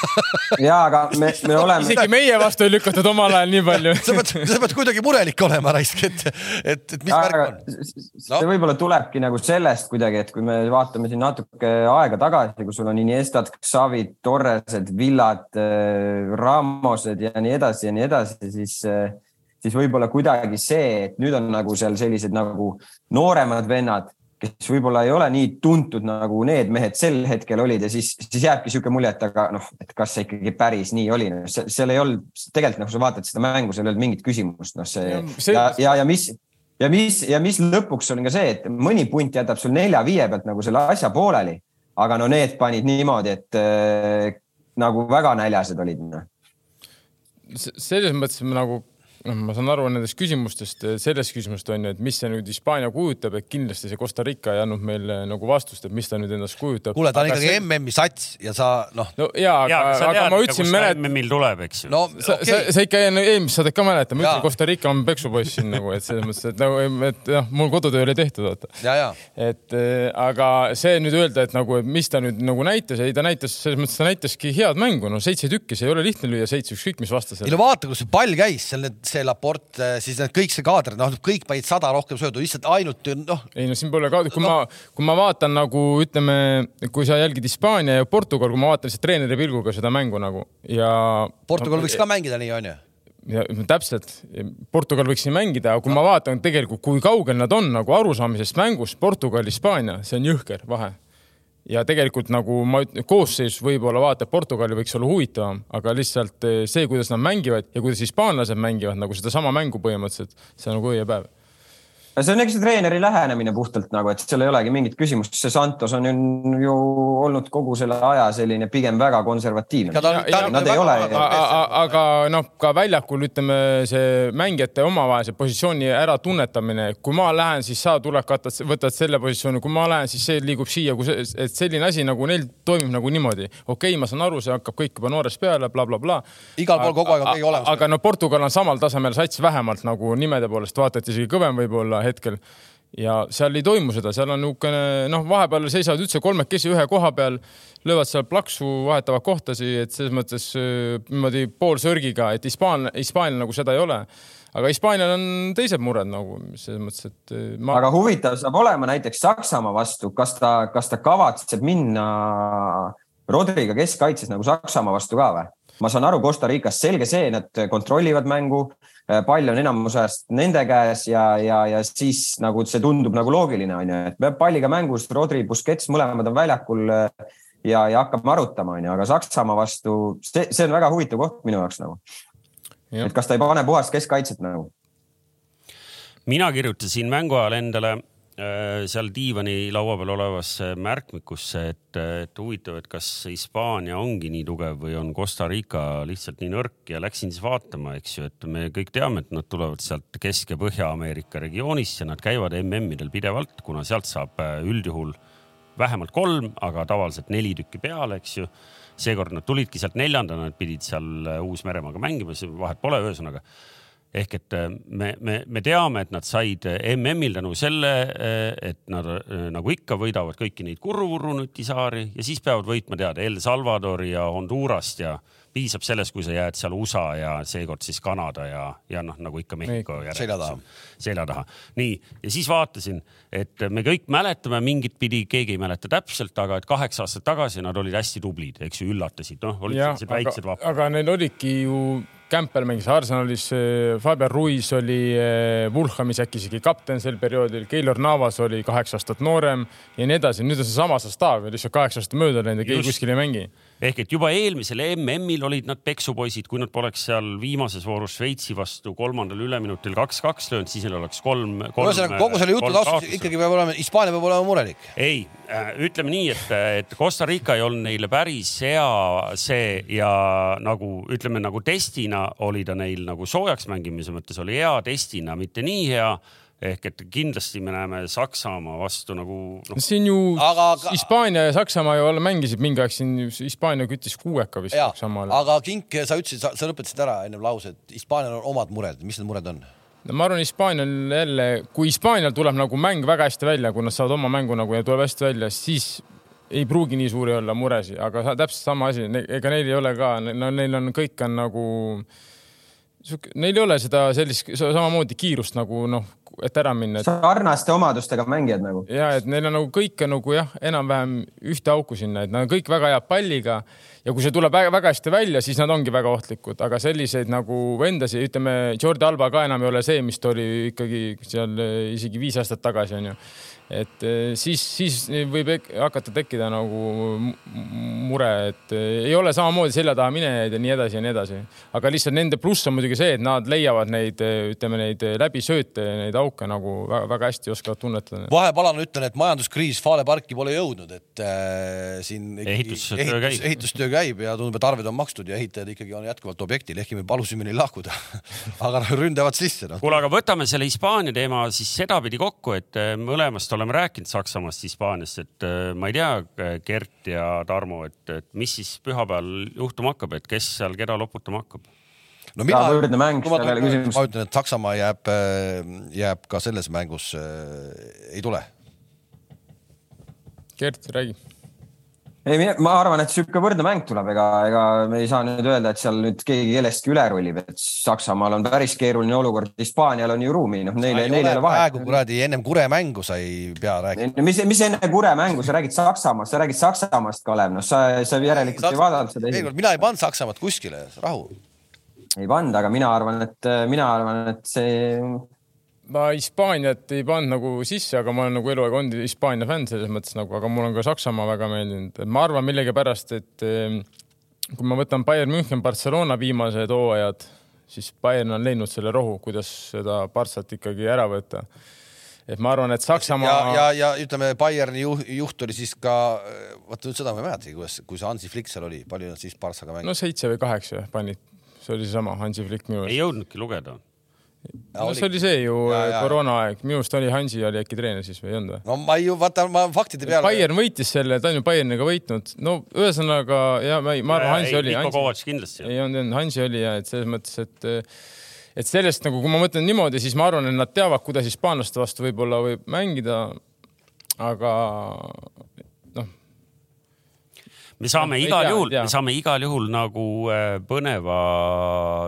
ja aga me, me oleme. isegi meie vastu ei lükatud omal ajal nii palju sa pead, sa pead kuidagi murelik olema raisk, et, et, et mis värk see no. võib-olla tulebki nagu sellest kuidagi, et kui me vaatame siin natuke aega tagasi, kui sul on Iniestad, Xavid, Torresed, Villad, äh, Ramosed ja nii edasi ja nii edasi, siis, äh, siis võib-olla kuidagi see, et nüüd on nagu seal sellised nagu nooremad vennad, kes võib-olla ei ole nii tuntud nagu need mehed sel hetkel olid ja siis, siis jääbki niisugune mulje, et aga noh, et kas see ikkagi päris nii oli, seal ei olnud tegelikult, nagu sa vaatad seda mängu, seal ei olnud mingit küsimust, noh see ja, see... ja, ja, ja mis ja mis, ja mis lõpuks on ka see, et mõni punt jätab sul nelja-viie pealt nagu selle asja pooleli, aga no need panid niimoodi, et äh, nagu väga näljased olid. Noh. selles mõttes nagu noh, ma saan aru nendest küsimustest, sellest küsimusest on ju, et mis see nüüd Hispaania kujutab, et kindlasti see Costa Rica ei andnud meile nagu vastust, et mis ta nüüd endast kujutab. kuule, ta on ikkagi see... MM-i sats ja sa noh. no ja, aga, aga ma ütlesin mälet-. MM-il tuleb, eks ju. no sa okay., sa, sa ikka eelmist saadet ka mäletad, ma ütlesin, Costa Rica on peksupoiss siin nagu, et selles mõttes, et nagu, et jah, mul kodutöö oli tehtud, vaata. et äh, aga see nüüd öelda, et nagu, mis ta nüüd nagu näitas, ei ta näitas, selles mõttes ta näitaski head mängu, no seitse tükki, see ei ole lihtne lüüa seitse, ükskõik mis vastasel. ei no vaata, kus see pall käis, seal need see Laport, siis need kõik see kaader, noh, kõik panid sada rohkem söödu, lihtsalt ainult noh. ei no siin pole ka, kui no. ma, kui ma vaatan nagu ütleme, kui sa jälgid Hispaania ja Portugal, kui ma vaatan lihtsalt treeneri pilguga seda mängu nagu ja. Portugal võiks ka mängida nii, onju ja täpselt, Portugal võiks siin mängida, aga kui ma vaatan tegelikult, kui kaugel nad on nagu arusaamisest mängust, Portugal, Hispaania, see on jõhker vahe ja tegelikult nagu ma ütlen, koosseis võib-olla vaata, Portugali võiks olla huvitavam, aga lihtsalt eh, see, kuidas nad mängivad ja kuidas hispaanlased mängivad nagu sedasama mängu põhimõtteliselt, see on nagu õie päev see on eks treeneri lähenemine puhtalt nagu, et seal ei olegi mingit küsimust, see Santos on ju olnud kogu selle aja selline pigem väga konservatiivne. Nad ei ole. aga noh, ka väljakul ütleme see mängijate omavahelise positsiooni äratunnetamine, kui ma lähen, siis sa tuled, katad, võtad selle positsiooni, kui ma lähen, siis see liigub siia, et selline asi nagu neil toimub nagu niimoodi. okei okay,, ma saan aru, see hakkab kõik juba noorest peale bla,, blablabla. igal pool kogu aeg on keegi olemas. aga no Portugal on samal tasemel sats vähemalt nagu nimede poolest, vaata, et isegi kõvem võib-olla hetkel ja seal ei toimu seda, seal on niisugune noh, vahepeal seisavad üldse kolmekesi ühe koha peal, löövad seal plaksu, vahetavad kohtasi, et selles mõttes äh, niimoodi poolsörgiga, et Hispaan, Hispaanial nagu seda ei ole. aga Hispaanial on teised mured nagu selles mõttes, et äh, ma.... aga huvitav saab olema näiteks Saksamaa vastu, kas ta, kas ta kavatseb minna Rodriga keskkaitses nagu Saksamaa vastu ka või? ma saan aru, Costa Ricas selge see, nad kontrollivad mängu pall on enamus ajast nende käes ja, ja, ja siis nagu see tundub nagu loogiline on ju, et palliga mängus Rodri, Busquets, mõlemad on väljakul äh, ja, ja hakkame arutama, on ju, aga Saksamaa vastu, see, see on väga huvitav koht minu jaoks nagu. et kas ta ei pane puhast keskkaitset nagu? mina kirjutasin mängu ajal endale Äh, seal diivani laua peal olevasse märkmikusse, et, et huvitav, et kas Hispaania ongi nii tugev või on Costa Rica lihtsalt nii nõrk ja läksin siis vaatama, eks ju, et me kõik teame, et nad tulevad sealt Kesk- ja Põhja-Ameerika regioonist ja nad käivad MM-idel pidevalt, kuna sealt saab äh, üldjuhul vähemalt kolm, aga tavaliselt neli tükki peale, eks ju. seekord nad tulidki sealt neljandana, nad pidid seal äh, Uus-Meremaaga mängima, vahet pole, ühesõnaga ehk et äh, me, me, me teame, et nad said äh, MM-il tänu selle, äh, et nad nagu ikka võidavad kõiki neid kurru-vurru nutisaari ja siis peavad võitma teada El Salvadori ja Hondurast ja piisab sellest, kui sa jääd seal USA ja seekord siis Kanada ja, ja noh, nagu ikka Mehhiko järel. selja taha. selja taha. nii, ja siis vaatasin, et me kõik mäletame mingit pidi, keegi ei mäleta täpselt, aga et kaheksa aastat tagasi nad olid hästi tublid, eks ju, üllatasid, noh, olid sellised väiksed vapad. aga neil olidki ju Campbell mängis Arsenalis, Fabian Ruiz oli Vulhamis äkki isegi kapten sel perioodil, Keilor Navas oli kaheksa aastat noorem ja nii edasi. nüüd on seesama Sastav lihtsalt kaheksa aastat mööda läinud ja keegi kuskil ei mängi ehk et juba eelmisel MM-il olid nad peksupoisid, kui nad poleks seal viimases voorus Šveitsi vastu kolmandal üleminutil kaks-kaks löönud, siis neil oleks kolm, kolm. ühesõnaga kogu selle jutu taustal ikkagi peab olema, Hispaania peab olema murelik. ei, äh, ütleme nii, et, et Costa Rica ei olnud neile päris hea see ja nagu ütleme nagu testina oli ta neil nagu soojaks mängimise mõttes oli hea testina, mitte nii hea ehk et kindlasti me näeme Saksamaa vastu nagu no.. siin ju aga, aga... Hispaania ja Saksamaa ju alla mängisid mingi aeg siin, Hispaania küttis kuueka vist ja, Saksamaale. aga Kink, sa ütlesid, sa lõpetasid ära ennem lause, et Hispaanial on omad mured, mis need mured on? no ma arvan, Hispaanial jälle, kui Hispaanial tuleb nagu mäng väga hästi välja, kui nad saavad oma mängu nagu ja tuleb hästi välja, siis ei pruugi nii suuri olla muresid, aga täpselt sama asi, ega neil ei ole ka, no neil on, kõik on nagu Neil ei ole seda sellist samamoodi kiirust nagu noh, et ära minna et.... sarnaste omadustega mängijad nagu. ja et neil on nagu kõike nagu jah, enam-vähem ühte auku sinna, et nad on kõik väga hea palliga ja kui see tuleb väga, väga hästi välja, siis nad ongi väga ohtlikud, aga selliseid nagu vendasi, ütleme, Jordi Alba ka enam ei ole see, mis ta oli ikkagi seal isegi viis aastat tagasi onju et eh, siis, siis võib hakata tekkida nagu mure, et eh, ei ole samamoodi selja taha minejaid ja nii edasi ja nii edasi. aga lihtsalt nende pluss on muidugi see, et nad leiavad neid, eh, ütleme neid läbisööte, neid auke nagu väga, väga hästi oskavad tunnetada. vahepalana ütlen, et majanduskriis Fale parki pole jõudnud, et äh, siin ehitustöö ehitus, käib. ehitustöö käib ja tundub, et arved on makstud ja ehitajad ikkagi on jätkuvalt objektil, ehkki me palusime neil lahkuda aga ründavad sisse no.. kuule, aga võtame selle Hispaania teema siis sedapidi kokku, et mõlemast oleme rääkinud Saksamaast, Hispaaniast, et äh, ma ei tea, Gert ja Tarmo, et, et mis siis pühapäeval juhtuma hakkab, et kes seal keda loputama hakkab? no mina, ma, ma ütlen, et Saksamaa jääb, äh, jääb ka selles mängus äh,, ei tule. Gert, räägi ei, ma arvan, et sihuke võrdne mäng tuleb, ega, ega me ei saa nüüd öelda, et seal nüüd keegi kellestki üle rullib, et Saksamaal on päris keeruline olukord, Hispaanial on ju ruumi, noh, neil, neil ei ole vahet. praegu kuradi ennem Kure mängu sa ei pea rääkima. mis, mis enne Kure mängu, sa räägid Saksamaast, sa räägid Saksamaast, Kalev, noh, sa, sa järelikult Saks... ei vaadanud seda. veel kord, mina ei pannud Saksamaad kuskile, rahu. ei pannud, aga mina arvan, et mina arvan, et see ma Hispaaniat ei pannud nagu sisse, aga ma olen nagu eluaeg olnud Hispaania fänn selles mõttes nagu, aga mulle on ka Saksamaa väga meeldinud. ma arvan millegipärast, et ehm, kui ma võtan Bayern München, Barcelona viimased hooajad, siis Bayern on leidnud selle rohu, kuidas seda Barssat ikkagi ära võtta. et ma arvan, et ja, Saksamaa ja, ja ütleme, Bayerni juht, juht oli siis ka, vaata nüüd seda ma ei mäletagi, kuidas, kui see Hansi Flick seal oli, palju nad siis Barssaga no mängisid seitse või kaheksa panid, see oli seesama Hansi Flick minu ei arust. jõudnudki lugeda. No see oli see ju Ja, ja. koroonaaeg, minu arust oli Hansi oli äkki treener siis või ei olnud või? no ma ei ju, vaata, ma faktide peale. Bayern võitis selle, ta on ju Bayerniga võitnud, no ühesõnaga ja ma, ei- ma arvan, Hansi oli. Niko Kovacs kindlasti. ei olnud, ei olnud, Hansi oli ja et selles mõttes, et et sellest nagu, kui ma mõtlen niimoodi, siis ma arvan, et nad teavad, kuidas hispaanlaste vastu võib-olla võib mängida. aga me saame Ei igal juhul me saame igal juhul nagu äh, põneva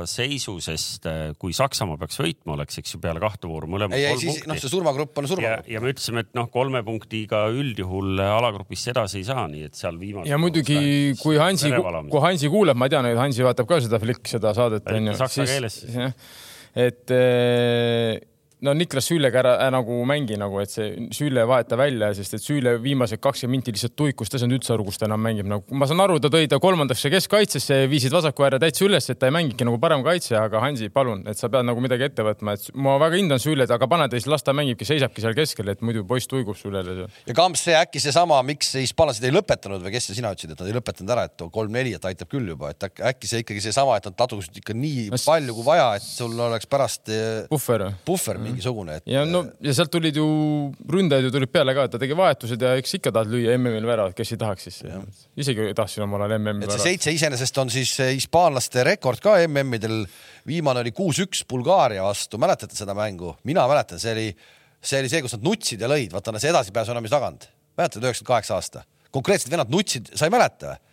seisu, sest äh, kui Saksamaa peaks võitma, oleks, eks ju, peale kahte vooru mõlemad kolm siis noh, punkti see surmagrupp on surmagrupp. ja me ütlesime, et noh, kolme punktiga üldjuhul alagrupist edasi ei saa, nii et seal viimase. ja muidugi, kui Hansi, kui Hansi kuuleb, ma tean, et Hansi vaatab ka seda Flick, seda saadet onju saksa keeles siis.. et eh, no Niklas Süülega ära äh, nagu mängi nagu, et see Süüle vaheta välja, sest et Süüle viimased kakskümmend minti lihtsalt tuikus, ta ei saanud üldse aru, kus ta enam mängib, nagu ma saan aru, ta tõi ta kolmandasse keskkaitsesse, viisid vasaku ääre täitsa üles, et ta ei mängigi nagu parem kaitse, aga Hansi, palun, et sa pead nagu midagi ette võtma, et ma väga hindan Süület, aga pane ta siis, las ta mängibki, seisabki seal keskel, et muidu poiss tuigub Süülele seal. ja Kamps, see äkki seesama, miks hispaanlased ei lõpetanud või kes see sina ütlesid, et nad ei lõpetanud ära, et kolm-neli, et aitab küll juba, et äkki, see ikkagi seesama, et nad tadusid ikka nii palju kui vaja, et sul oleks pärast eh, puhver puhver mingisugune, et ja no ja sealt tulid ju ründajad ju tulid peale ka, et ta tegi vahetused ja eks ikka tahad lüüa MM-il väravat, kes ei tahaks siis. isegi tahtsin omal ajal MM-il et see väravat. seitse iseenesest on siis eh, hispaanlaste rekord ka MM-idel. viimane oli kuus-üks Bulgaaria vastu, mäletate seda mängu? mina mäletan, see oli, see oli see, kus nad nutsid ja lõid, vaata see edasipääsu enam ei taganud. mäletad, üheksakümmend kaheksa aasta, konkreetselt vennad nutsid, sa ei mäleta või?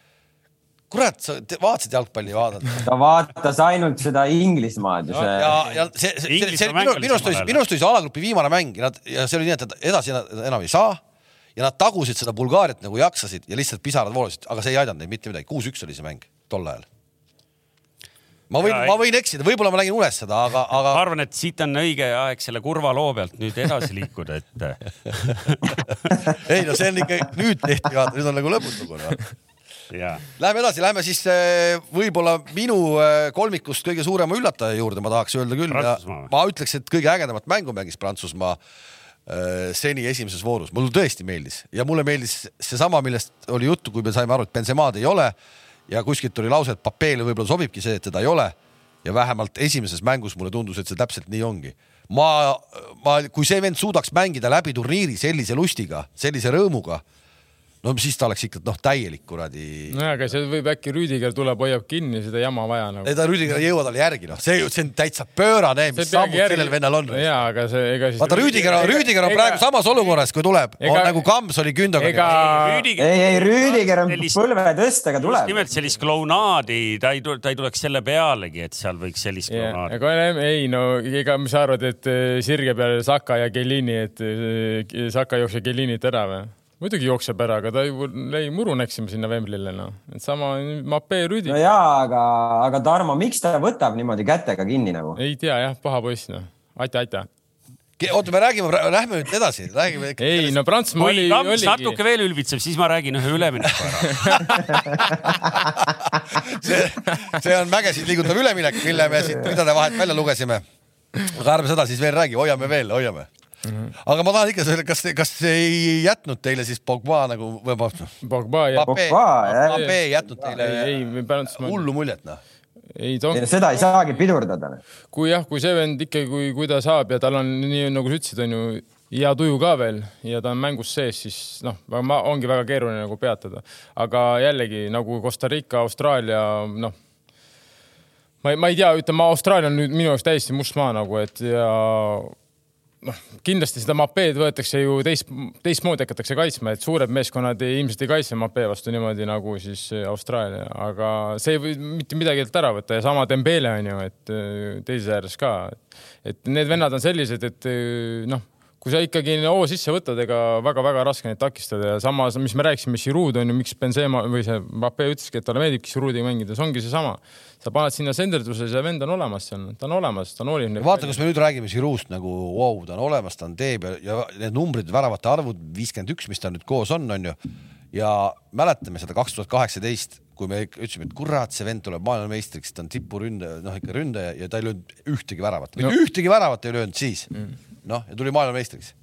kurat, sa vaatasid jalgpalli, vaadad. ta vaatas ainult seda Inglismaad ja see ja, ja see, see, see, see minu, oli minust oli minust oli see alagrupi viimane mäng ja nad ja see oli nii, et nad edasi nad enam ei saa ja nad tagusid seda Bulgaariat nagu jaksasid ja lihtsalt pisarad voolasid, aga see ei aidanud neid mitte midagi. kuus-üks oli see mäng tol ajal. ma võin ma võin eksida, võib-olla ma nägin unes seda, aga, ma aga arvan, et siit on õige aeg selle kurva loo pealt nüüd edasi liikuda, et ei no see on ikka nüüd tehti, vaata nüüd on nagu lõputu no.. Ja Läheme edasi, lähme siis eh, võib-olla minu eh, kolmikust kõige suurema üllataja juurde, ma tahaks öelda küll. Ma ütleks, et kõige ägedamat mängu mängis Prantsusmaa eh, seni esimeses voorus, mulle tõesti meeldis. Ja mulle meeldis seesama, millest oli juttu, kui me saime aru, et Benzemaad ei ole. Ja kuskilt tuli lause, et Papeele võib-olla sobibki see, et teda ei ole. Ja vähemalt esimeses mängus mulle tundus, et see täpselt nii ongi. ma, ma, kui see vend suudaks mängida läbi turniiri sellise lustiga, sellise rõõmuga, no siis ta oleks ikka noh, täielik kuradi nojah, aga see võib äkki Rüüdiger tuleb, hoiab kinni, seda jama vaja nagu ei. ta Rüüdiger ei jõua talle järgi, noh, see, see on täitsa pöörane, mis sammud sellel vennal on. jaa, aga see, ega siis. vaata Rüüdiger on, Rüüdiger on praegu samas olukorras, kui tuleb, ega- nagu Kams oli Gündoga. ega Rüüdiger- ei, ei Rüüdiger on Sellist- põlve tõstega just tuleb. nimelt sellist klounaadi, ta ei tule, ta ei tuleks selle pealegi, et seal võiks sellist Ja, klounaadi. aga ei no ega mis sa arvad, et eh, sirge peal Saka ja Kellini, et eh, Saka jookseb Kellinit ära või? Muidugi jookseb ära, aga ta ju lõi muru näksima sinna Wembley'le noh, et sama Mape no Rüüdi, jaa, aga, aga Tarmo, miks ta võtab niimoodi kätega kinni nagu? ei tea jah, paha poiss noh, aita, aita. oota, me räägime, lähme nüüd edasi, räägime ikka. ei no Prantsusmaa kui oli, Kams natuke oligi, veel ülbitseb, siis ma räägin ühe ülemineku ära. see, see on mägesid liigutav üleminek, mille me siit ridade vahelt välja lugesime. aga ärme seda siis veel räägi, hoiame veel, hoiame. Aga ma tahan ikka selle, kas, kas ei jätnud teile siis Pogba nagu, või ma, Pogba ja, Pape, Pogba, jah. Pape ei jätnud teile ei, ei Prantsusmaa, hullu muljet, noh. ei ei no seda ei saagi pidurdada. kui jah, kui see vend ikkagi, kui, kui ta saab ja tal on nii nagu sa ütlesid, on ju hea tuju ka veel ja ta on mängus sees, siis noh, ongi väga keeruline nagu peatada. aga jällegi nagu Costa Rica, Austraalia, noh, ma ei, ma ei tea, ütleme Austraalia on nüüd minu jaoks täiesti must maa nagu, et ja noh, kindlasti seda Mapeed võetakse ju teist, teistmoodi hakatakse kaitsma, et suured meeskonnad ei, ilmselt ei kaitse Mapee vastu niimoodi nagu siis Austraalia, aga see ei või mitte midagi ära võtta ja sama Dembele on ju, et äh, teises ääres ka, et need vennad on sellised, et äh, noh, kui sa ikkagi hoo sisse võtad, ega väga-väga raske neid takistada ja samas, mis me rääkisime, Giroud on ju, miks Benzema või see Mbappe ütleski, et talle meeldibki Giroudiga mängida, see ongi seesama. sa paned sinna senderduse, see vend on olemas seal, ta on olemas, ta noolib neid. vaata, kas me nüüd räägime Žirust nagu vau wow,, ta on olemas, ta on teeb ja, ja need numbrid, väravate arvud viiskümmend üks, mis ta nüüd koos on, onju. ja mäletame seda kaks tuhat kaheksateist, kui me ütlesime, et kurat, see vend tuleb maailmameistriks, ta on tipuründaja, noh ikka ründaja ja ta ei löönud ühtegi väravat, no. ühtegi väravat ei löönud siis mm.. noh, ja tuli maailmameistriks.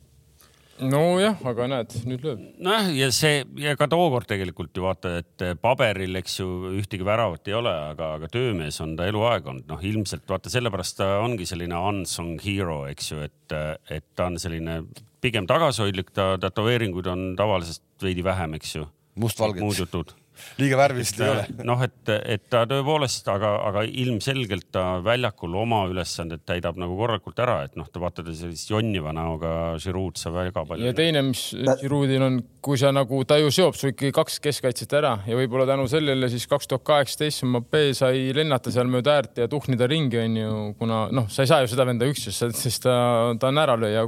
nojah, aga näed, nüüd lööb. nojah, ja see ja ka tookord tegelikult ju vaata, et paberil, eks ju, ühtegi väravat ei ole, aga, aga töömees on ta eluaeg olnud, noh, ilmselt vaata sellepärast ta ongi selline unsung hero, eks ju, et, et ta on selline pigem tagasihoidlik, ta tätoveeringuid on tavaliselt veidi vähem, eks ju. mustvalged. muud jutud liiga värvilist ei ole. noh, et, et ta tõepoolest, aga, aga ilmselgelt ta väljakul oma ülesanded täidab nagu korralikult ära, et noh, te vaatate sellist jonniva näoga Giroud saab väga palju. ja teine, mis Giroudil on, kui sa nagu, ta ju seob su ikkagi kaks keskkaitset ära ja võib-olla tänu sellele siis kaks tuhat kaheksateist Mbappé sai lennata seal mööda äärt ja tuhnida ringi, onju, kuna noh, sa ei saa ju seda venda üksi, sest ta, ta on äralööja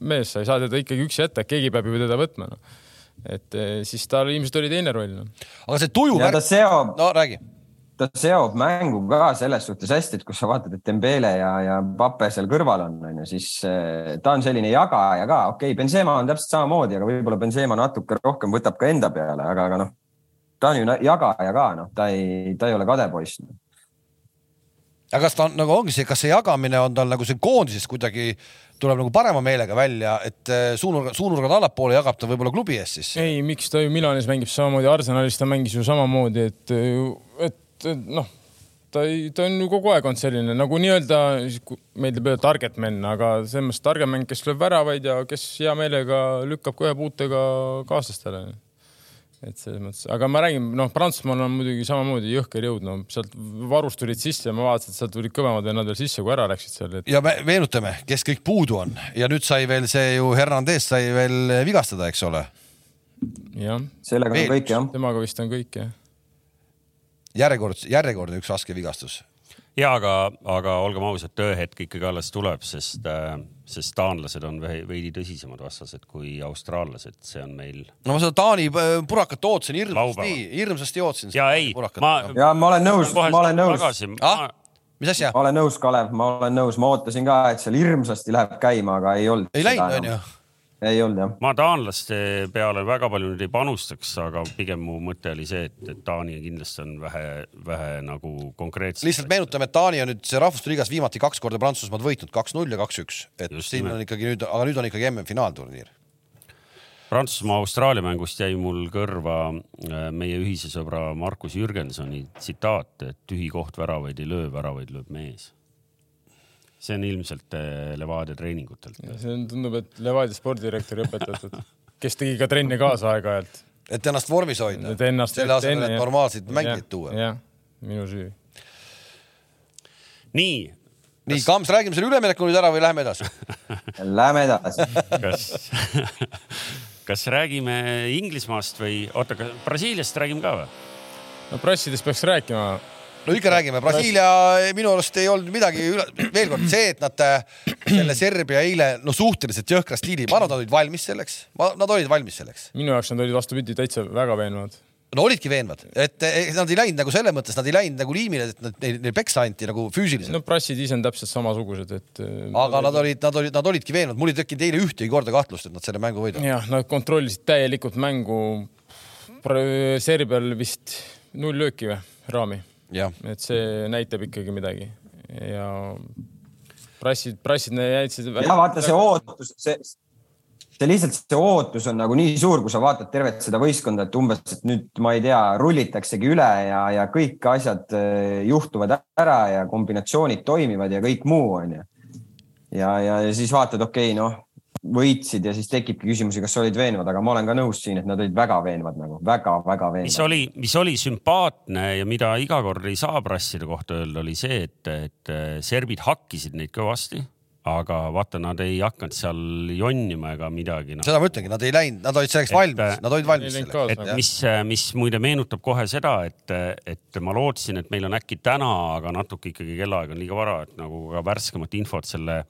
mees, sa ei saa teda ikkagi üksi jätta, keegi peab ju teda võtma no et eh, siis tal ilmselt oli teine roll no.. aga see tuju. ta seob, no räägi. ta seob mängu ka selles suhtes hästi, et kui sa vaatad, et Dembele ja, ja Pape seal kõrval on, on ju, siis eh, ta on selline jagaja ka, okei okay,, Benzema on täpselt samamoodi, aga võib-olla Benzema natuke rohkem võtab ka enda peale, aga, aga noh, ta on ju jagaja ka, noh, ta ei, ta ei ole kadepoiss no aga kas ta on nagu ongi see, kas see jagamine on tal nagu see koondises kuidagi tuleb nagu parema meelega välja, et äh, suunurga, suunurgad allapoole jagab ta võib-olla klubi ees siis? ei, miks ta ju Milanis mängib samamoodi, Arsenalis ta mängis ju samamoodi, et, et, et noh, ta ta on ju kogu aeg olnud selline nagu nii-öelda, meeldib öelda target man, aga selles mõttes targem mäng, kes lööb väravaid ja kes hea meelega lükkab ka ühe puutega kaaslastele et selles mõttes, aga ma räägin, noh, Prantsusmaal on muidugi samamoodi jõhker jõud, no sealt varust tulid sisse ja ma vaatasin, et sealt tulid kõvemad vennad veel sisse, kui ära läksid seal et.... ja me meenutame, kes kõik puudu on ja nüüd sai veel see ju Hernandez sai veel vigastada, eks ole. jah. sellega on kõik jah. temaga vist on kõik jah. järjekord, järjekordne üks raske vigastus ja aga, aga olgem ausad, tööhetk ikkagi alles tuleb, sest äh, sest taanlased on veidi tõsisemad vastased kui austraallased, see on meil. no ma seda Taani äh, purakat ootasin hirmsasti, hirmsasti ootasin. ja ei, ma. ja ma olen nõus, ma olen nõus. Ah? mis asja? ma olen nõus, Kalev, ma olen nõus, ma ootasin ka, et seal hirmsasti läheb käima, aga ei olnud. ei läinud, onju ei olnud jah. ma taanlaste peale väga palju nüüd ei panustaks, aga pigem mu mõte oli see, et, et Taani kindlasti on vähe, vähe nagu konkreetselt. lihtsalt meenutame, et Taani on nüüd see rahvuste liigas viimati kaks korda Prantsusmaad võitnud, kaks-null ja kaks-üks, et Just siin nimelt. on ikkagi nüüd, aga nüüd on ikkagi MM-finaalturniir. Prantsusmaa-Austraalia mängust jäi mul kõrva äh, meie ühise sõbra Markus Jürgensoni tsitaat, et tühi koht väravaid ei löö, väravaid lööb mees see on ilmselt äh, Levadia treeningutelt. see on, tundub, et Levadia spordidirektori õpetatud, kes tegi ka trenni kaasa aeg-ajalt. et ennast vormis hoida. selle asemel, et normaalseid mängijaid tuua. jah, minu süü. nii. nii, Kams, räägime selle ülemineku nüüd ära või läheme edasi Läheme edasi kas kas räägime Inglismaast või oota, Brasiiliast räägime ka või? no prassidest peaks rääkima no ikka räägime, Brasiilia minu arust ei olnud midagi üle, veel kord see, et nad äh, selle Serbia eile no suhteliselt jõhkra stiili, ma arvan, nad olid valmis selleks, nad olid valmis selleks. minu jaoks nad olid vastupidi täitsa väga veenvad no olidki veenvad, et nad ei läinud nagu selles mõttes, nad ei läinud nagu liimile, et nad, neil, neil peksa anti nagu füüsiliselt. no prassid ise on täpselt samasugused, et. Äh, aga nad olid, nad olid, nad olidki veenvad, mul ei tekkinud eile ühtegi korda kahtlust, et nad selle mängu võidavad. jah, nad kontrollisid täielikult mängu. Serbial vist null lööki või, raami et see näitab ikkagi midagi ja prassid, prassid jäitsid. ja vaata see ootus, see, see lihtsalt see ootus on nagu nii suur, kui sa vaatad tervet seda võistkonda, et umbes, et nüüd ma ei tea, rullitaksegi üle ja, ja kõik asjad eh, juhtuvad ära ja kombinatsioonid toimivad ja kõik muu on ju. ja, ja, ja siis vaatad, okei okay,, noh võitsid ja siis tekibki küsimusi, kas olid veenvad, aga ma olen ka nõus siin, et nad olid väga veenvad nagu väga-väga veenvad. mis oli, mis oli sümpaatne ja mida iga kord ei saa prasside kohta öelda, oli see, et, et serbid hakkisid neid kõvasti aga vaata, nad ei hakanud seal jonnima ega midagi no.. seda ma ütlengi, nad ei läinud, nad olid selleks et, valmis, nad olid valmis selleks. et mis, mis muide meenutab kohe seda, et, et ma lootsin, et meil on äkki täna, aga natuke ikkagi kellaaeg on liiga vara, et nagu ka värskemat infot selle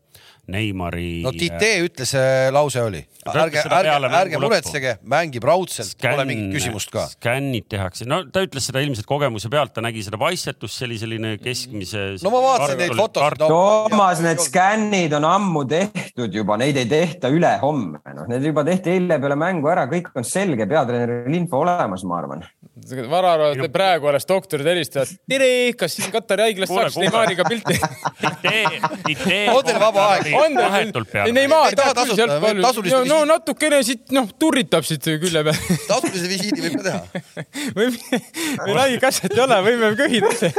Neimari. no Tite ütles, lause oli, ärge, ärge, ärge muretsege, mängib raudselt, pole mingit küsimust ka. skännid tehakse, no ta ütles seda ilmselt kogemuse pealt, ta nägi seda paistetust, see oli selline keskmise. no ma vaatasin neid fotosid no,. Toomas, need skännid on ammu tehtud juba, neid ei tehta ülehomme, noh, need juba tehti eile peale mängu ära, kõik on selge, peatreeneril info olemas, ma arvan. Varar praegu alles doktorid helistavad. tere, kas siin Katari haiglas saaks. Neimariga pilti? On teil vaba aeg? on vahetult peale. Neimar Ei taha teab küll sealt palju. no, no natukene siit noh turritab siit külje peal tasulise visiidi võib ka teha. või meil haigekasset ei ole, võime köhida see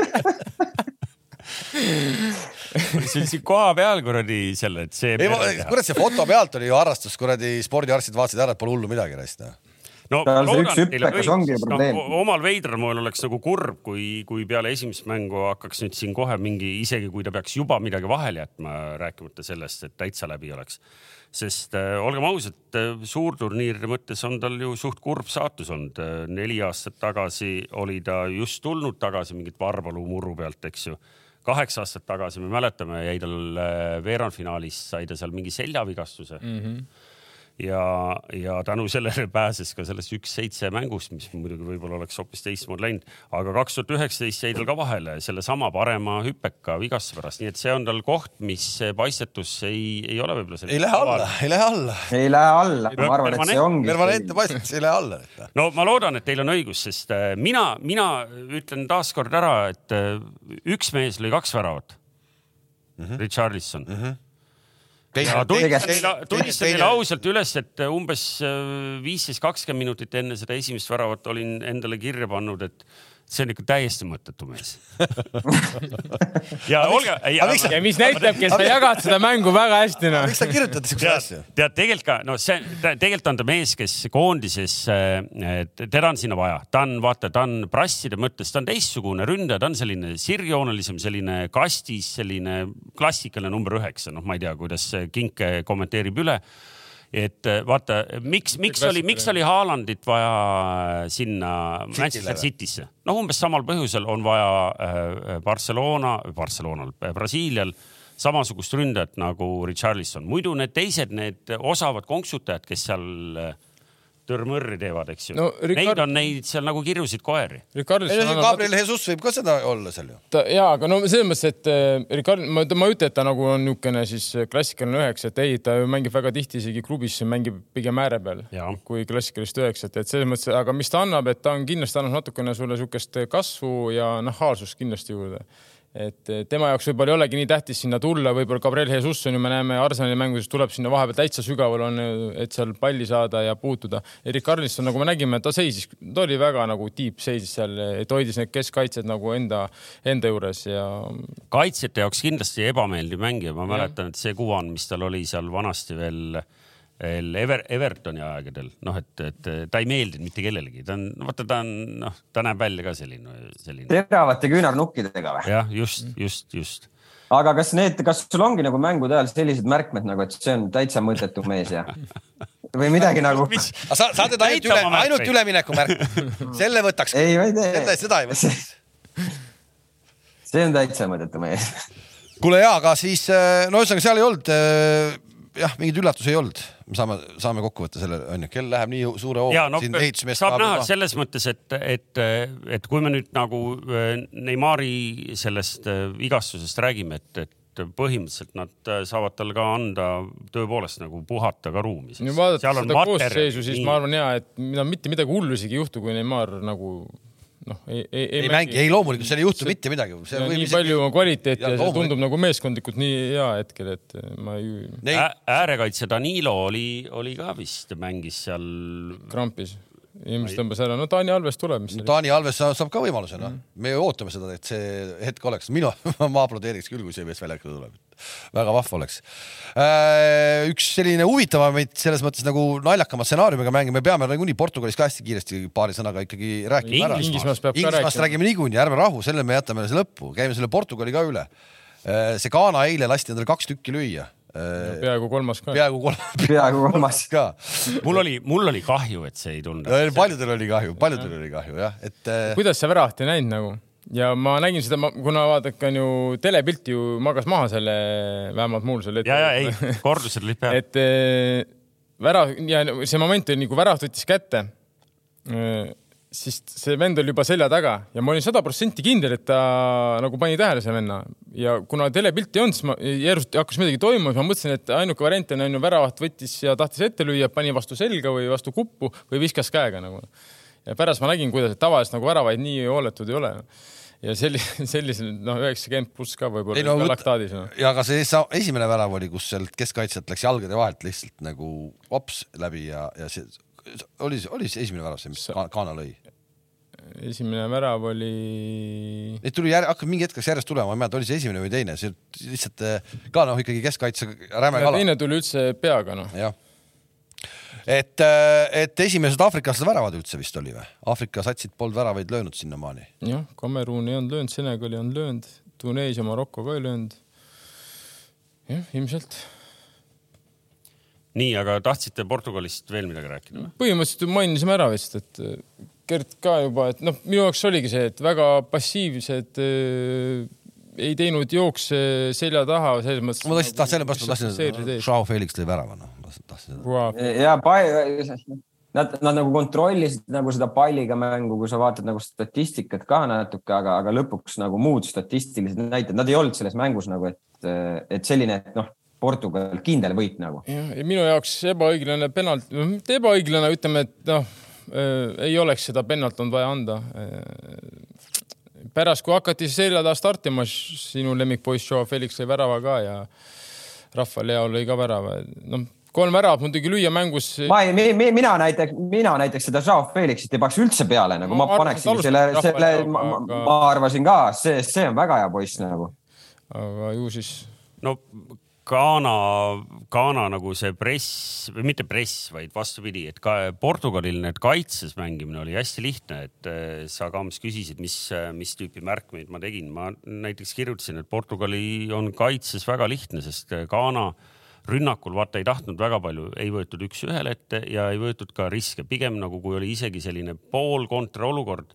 oli siin kohapeal kuradi selle, et see. kurat, see foto pealt oli ju harrastus, kuradi spordiarstid vaatasid ära, et pole hullu midagi raisk. No loodan, üks et teil on hüppekas õigus, ongi ju sest probleem. noh, omal veidral moel oleks nagu kurb, kui, kui peale esimest mängu hakkaks nüüd siin kohe mingi, isegi kui ta peaks juba midagi vahele jätma, rääkimata sellest, et täitsa läbi oleks. sest äh, olgem ausad, suurturniiride mõttes on tal ju suht kurb saatus olnud. neli aastat tagasi oli ta just tulnud tagasi mingit Varbalu murru pealt, eks ju kaheksa aastat tagasi, me mäletame, jäi tal äh, veerandfinaalis, sai ta seal mingi seljavigastuse mm. -hmm ja, ja tänu sellele pääses ka sellest üks-seitse mängust, mis muidugi võib-olla oleks hoopis teistmoodi läinud, aga kaks tuhat üheksateist jäi tal ka vahele sellesama parema hüppeka vigastuse pärast, nii et see on tal koht, mis paistetus ei, ei ole võib-olla. ei lähe alla, ei lähe alla. ei lähe alla, ma arvan, et see ongi. permanentne paistus ei lähe alla. no ma loodan, et teil on õigus, sest äh, mina, mina ütlen taaskord ära, et äh, üks mees lõi kaks väravat mm. -hmm. Richarlison mm. -hmm tunnistan teile, ausalt üles, et umbes äh, viisteist, kakskümmend minutit enne seda esimest väravat olin endale kirja pannud, et see on ikka täiesti mõttetu mees. ja olge. ja mis näitabki, et sa jagad seda mängu väga hästi noh. miks sa kirjutad siukseid asju? tead, tead tegelikult ka, no see, tegelikult on ta mees, kes koondises, teda on sinna vaja, ta on, vaata, ta on prasside mõttes, ta on teistsugune ründaja, ta on selline sirgjoonelisem, selline kastis, selline klassikaline number üheksa, noh, ma ei tea, kuidas Kink kommenteerib üle et äh, vaata, miks, miks oli, miks oli Haalandit vaja sinna Manchester? City'sse? noh, umbes samal põhjusel on vaja äh, Barcelona, Barcelonal, Brasiilial samasugust ründajat nagu Richarlison, muidu need teised, need osavad konksutajad, kes seal äh, törmõrri teevad, eks ju No Ricard- neid on neid seal nagu kirjusid koeri. Gabriel Jesus võib ka seda olla seal ju. ta ja, aga no selles mõttes, et äh, Ricard, ma, ma ei ütle, et ta nagu on niisugune siis äh, klassikaline üheksa, et ei, ta ju mängib väga tihti isegi klubis mängib pigem ääre peal Jaa. kui klassikalist üheksat, et selles mõttes, aga mis ta annab, et ta on kindlasti annab natukene sulle niisugust kasvu ja nahaalsust kindlasti juurde et eh, tema jaoks võib-olla ei olegi nii tähtis sinna tulla, võib-olla Gabriel Jesus on ju, me näeme Arsenali mängudes tuleb sinna vahepeal täitsa sügaval on, et seal palli saada ja puutuda. Erik Karlisson, nagu me nägime, ta seisis, ta oli väga nagu tiip seisis seal, et hoidis need keskkaitsjad nagu enda, enda juures ja kaitsjate jaoks kindlasti ebameeldiv mängija, ma mäletan, et see kuvand, mis tal oli seal vanasti veel, veel Ever, Evertoni aegadel, noh, et, et ta ei meeldinud mitte kellelegi, ta on, vaata, ta on, noh, ta näeb välja ka selline, selline. teravate küünarnukkidega või? jah, just, just, just. aga kas need, kas sul ongi nagu mängude ajal sellised märkmed nagu, et see on täitsa mõttetu mees ja või midagi nagu? sa, sa teed ainult üle, ainult üleminekumärk. selle võtaks. ei, ma ei tee seda, seda ei võtaks. see on täitsa mõttetu mees. kuule ja, aga siis äh, no ühesõnaga seal ei olnud äh, jah, mingeid üllatusi ei olnud, me saame, saame kokku võtta selle onju, kell läheb nii suure hooga no saab näha. selles mõttes, et, et, et kui me nüüd nagu äh, Neimari sellest äh, vigastusest räägime, et, et põhimõtteliselt nad äh, saavad talle ka anda tõepoolest nagu puhata ka ruumi. vaadates seda koosseisu, siis ma arvan ja, et mida mitte midagi hullu isegi ei juhtu, kui Neimar nagu noh, ei, ei, ei mängi, ei loomulikult seal ei juhtu mitte midagi. Nii isegi... palju on kvaliteeti Ja ja, see tundub nagu meeskondlikult nii hea hetkel, et ma ei Neid... äärekaitse Danilo oli, oli ka vist, mängis seal. krampis. Ilmselt tõmbas ära, no Taani Alves tuleb, oli. Taani Alves saab ka võimaluse, noh, me ju ootame seda, et see hetk oleks, mina, ma aplodeeriks küll, kui see mees väljakule tuleb. väga vahva oleks. üks selline huvitavamaid selles mõttes nagu naljakama stsenaariumiga mänge, me peame nagunii Portugalis ka hästi kiiresti paari sõnaga ikkagi rääkima ära. Inglismaast peab ka Inglismaast rääkima. räägime niikuinii, ärme rahu, selle me jätame lõppu, käime selle Portugali ka üle. see Ghana eile lasti endale kaks tükki lüüa. Peaaegu kolmas ka. peaaegu kolm peaaegu kolmas. ka. mul oli, mul oli kahju, et see ei tulnud. paljudel oli kahju, paljudel oli kahju jah, et äh, kuidas see väravat ei näinud nagu ja ma nägin seda, kuna vaadake on ju telepilti ju magas maha selle, vähemalt mul seal ja, ja ei, kordused olid peal. et eh, värav ja see moment oli nagu värav võttis kätte. Siis see vend oli juba selja taga ja ma olin sada protsenti kindel, et ta nagu pani tähele see venna ja kuna telepilti ei olnud, siis ma järsku hakkas midagi toimuma, siis ma mõtlesin, et ainuke variant on, on ju väravat võttis ja tahtis ette lüüa, pani vastu selga või vastu kuppu või viskas käega nagu. ja pärast ma nägin, kuidas tavaliselt nagu väravaid nii hooletud ei ole. ja sellisel, sellisel noh, üheksakümmend pluss ka võib-olla no, laktaadis no.. ja aga see esimene värav oli, kus sealt keskkaitselt läks jalgade vahelt lihtsalt nagu hops läbi ja, ja see oli, oli see esimene värav see, mis Kaana lõi? esimene värav oli. Neid tuli järg, hakkab mingi hetk järjest tulema, ma ei mäleta, oli see esimene või teine, see lihtsalt eh, ka noh, ikkagi keskkaitse räme kala. teine tuli üldse peaga noh. jah et, äh, et esimesed aafriklased väravad üldse vist oli või? Aafrika satsid polnud väravaid löönud sinnamaani. jah, Kamerun ei olnud löönud, Senegali on löönud, Tuneesia, Maroko ka ei löönud. jah, ilmselt. Nii, aga tahtsite Portugalist veel midagi rääkida või? põhimõtteliselt mainisime ära vist, et äh, Gert ka juba, et noh, minu jaoks oligi see, et väga passiivsed äh, ei teinud jookse selja taha selles mõttes. ma tahtsin, sellepärast ma tahtsin, Joao Felix tõi värava, noh, tahtsin seda. ja nad, nad nagu kontrollisid nagu seda palliga mängu, kui sa vaatad nagu statistikat ka natuke, aga, aga lõpuks nagu muud statistilised näited, nad ei olnud selles mängus nagu, et, et selline, et noh, Portugal kindel võit nagu. jah, ja minu jaoks ebaõiglane penalt, mitte ebaõiglane, ütleme, et noh äh,, ei oleks seda penalt olnud vaja anda äh, pärast, kui hakati selja taha startima, sinu lemmikpoiss Joe Felix lõi värava ka ja Rahva Leo lõi ka värava. noh, kolm väravat muidugi lüüa mängus. ma ei, mi, mina näiteks, mina näiteks seda Joe Felixit ei paneks üldse peale, nagu ma, ma paneksin selle, selle, ma, ma arvasin ka, see, see on väga hea poiss nagu. aga ju siis. no Ghana, Ghana nagu see press või mitte press, vaid vastupidi, et ka Portugalil need kaitses mängimine oli hästi lihtne, et eh, sa Kams küsisid, mis, mis tüüpi märkmeid ma tegin. ma näiteks kirjutasin, et Portugali on kaitses väga lihtne, sest Ghana rünnakul vaata ei tahtnud väga palju, ei võetud üks-ühele ette ja ei võetud ka riske, pigem nagu kui oli isegi selline poolkontra olukord,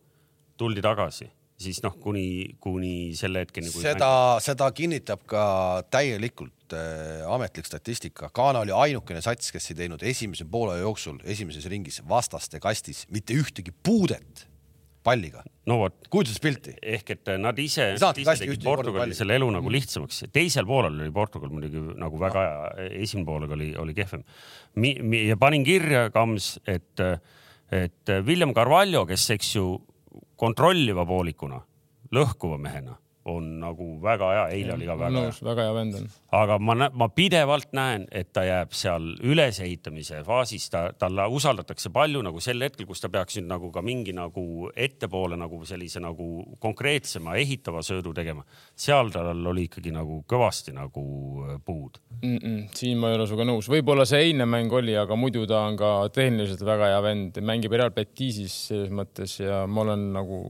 tuldi tagasi siis noh, kuni, kuni selle hetkeni. seda, seda kinnitab ka täielikult äh, ametlik statistika. Ghana oli ainukene sats, kes ei teinud esimese poole jooksul esimeses ringis vastaste kastis mitte ühtegi puudet palliga. no vot. kujutuspilti. ehk et nad ise, ise tegid Portugali selle elu nagu lihtsamaks. teisel poolel oli Portugal muidugi nagu väga hea, esimene poolega oli, oli kehvem. ja panin kirja, Kams, et, et William Carvalho, kes, eks ju kontrolliva poolikuna, lõhkuva mehena on nagu väga hea, eile oli ka väga nõus, hea. väga hea vend on. aga ma, ma pidevalt näen, et ta jääb seal ülesehitamise faasis, ta, talle usaldatakse palju nagu sel hetkel, kus ta peaks nüüd nagu ka mingi nagu ettepoole nagu sellise nagu konkreetsema ehitava söödu tegema. seal tal oli ikkagi nagu kõvasti nagu äh, puud mm. -mm, siin ma ei ole sinuga nõus, võib-olla see eilne mäng oli, aga muidu ta on ka tehniliselt väga hea vend, mängib Real Betisis selles mõttes ja ma olen nagu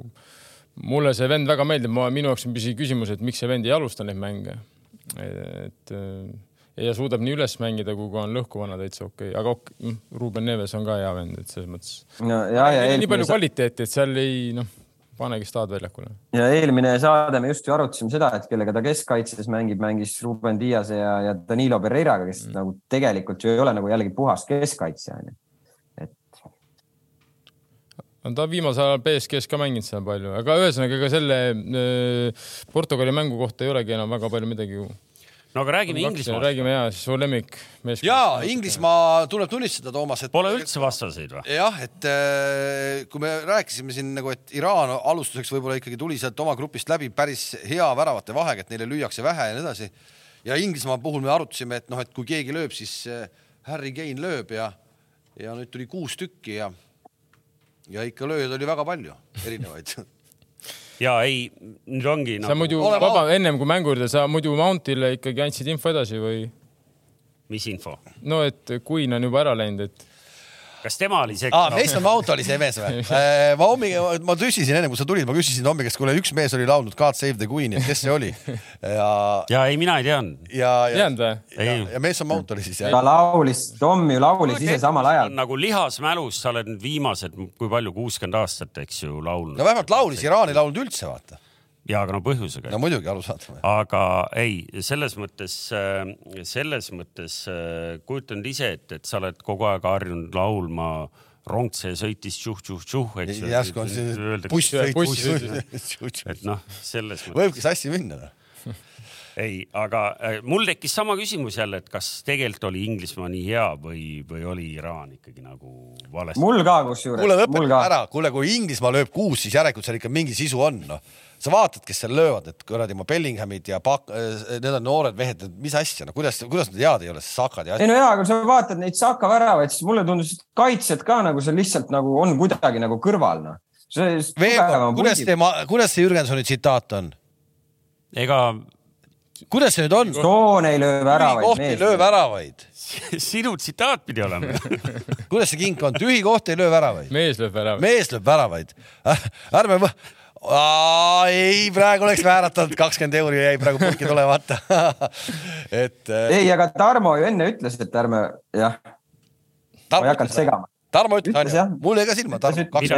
mulle see vend väga meeldib, ma, minu jaoks on küsimus, et miks see vend ei alusta neid mänge. et ja suudab nii üles mängida, kui ka on lõhkuvana täitsa okei okay., aga ok, mm, Ruuben Neves on ka hea vend, et selles mõttes no,. nii palju kvaliteeti, et seal ei noh, panegi staad väljakule. ja eelmine saade me just ju arutasime seda, et kellega ta keskkaitses mängib, mängis Ruben Diase ja, ja Danilo Pereiraga, kes mm. nagu tegelikult ju ei ole nagu jällegi puhas keskkaitsja onju no ta viimasel ajal BSG-s ka mänginud seal palju, aga ühesõnaga, ega selle äh, Portugali mängu kohta ei olegi enam väga palju midagi ju no aga räägime Inglismaast. räägime ja, siis su lemmik meeskond. ja Inglismaa tuleb tunnistada, Toomas, et. Pole üldse vastaseid või? jah, et äh, kui me rääkisime siin nagu, et Iraan alustuseks võib-olla ikkagi tuli sealt oma grupist läbi päris hea väravate vahega, et neile lüüakse vähe ja nii edasi. ja Inglismaa puhul me arutasime, et noh, et kui keegi lööb, siis äh, Harry Kane lööb ja, ja nüüd tuli kuus tükki ja ja ikka lööjaid oli väga palju, erinevaid ja ei, nüüd ongi. sa nagu... muidu, vaba, ennem kui mängu juurde, sa muidu Mountile ikkagi andsid info edasi või? mis info? no, et Queen on juba ära läinud, et kas tema oli see ah,? Mason Mount oli see mees või äh, ma hommikul, ma küsisin enne kui sa tulid, ma küsisin Tommi käest, kuule üks mees oli laulnud God Save the Queen'i, et kes see oli? ja. ja ei, mina ei teadnud. ja, ja, ja, ja, ja Mason Mount oli siis. ta laulis, Tom ju laulis ise samal ajal. nagu lihasmälus, sa oled nüüd viimased, kui palju, kuuskümmend aastat, eks ju, laulnud. no vähemalt laulis, Iraan ei laulnud üldse, vaata ja aga no põhjusega. no muidugi arusaadav. aga ei, selles mõttes, äh, selles mõttes äh, kujutanud ise ette, et sa oled kogu aeg harjunud laulma rong see sõitis tšuh-tšuh-tšuh, eks ju. järsku on see buss sõitis. et noh, selles mõttes. võibki sassi minna noh ei, aga äh, mul tekkis sama küsimus jälle, et kas tegelikult oli Inglismaa nii hea või, või oli Iraan ikkagi nagu valesti? mul ka kusjuures. kuule, lõpeta ära, kuule, kui Inglismaa lööb kuus, siis järelikult seal ikka mingi sisu on, noh sa vaatad, kes seal löövad, et kuradi oma Bellinghamid ja Pak-, äh, need on noored mehed, mis asja, no kuidas, kuidas nad head ei ole, Sakad ja. ei no jaa, aga sa vaatad neid Saka väravaid, siis mulle tundus, et kaitsjad ka nagu seal lihtsalt nagu on kuidagi nagu kõrval, noh. Kuidas see, kuidas see Jürgensoni tsitaat on? ega. kuidas see nüüd on? Soon ei löö väravaid. koht ei löö väravaid sinu tsitaat pidi olema kuidas see kink on, tühi koht ei löö väravaid? mees lööb väravaid. mees lööb väravaid. ärme Aa, ei, praegu oleks vääratanud kakskümmend euri jäi praegu purki tulemata et. Äh, ei, aga Tarmo ju enne ütles, et ärme jah. ma ei hakanud segama. Tarmo ütles, onju, mul jäi ka silma.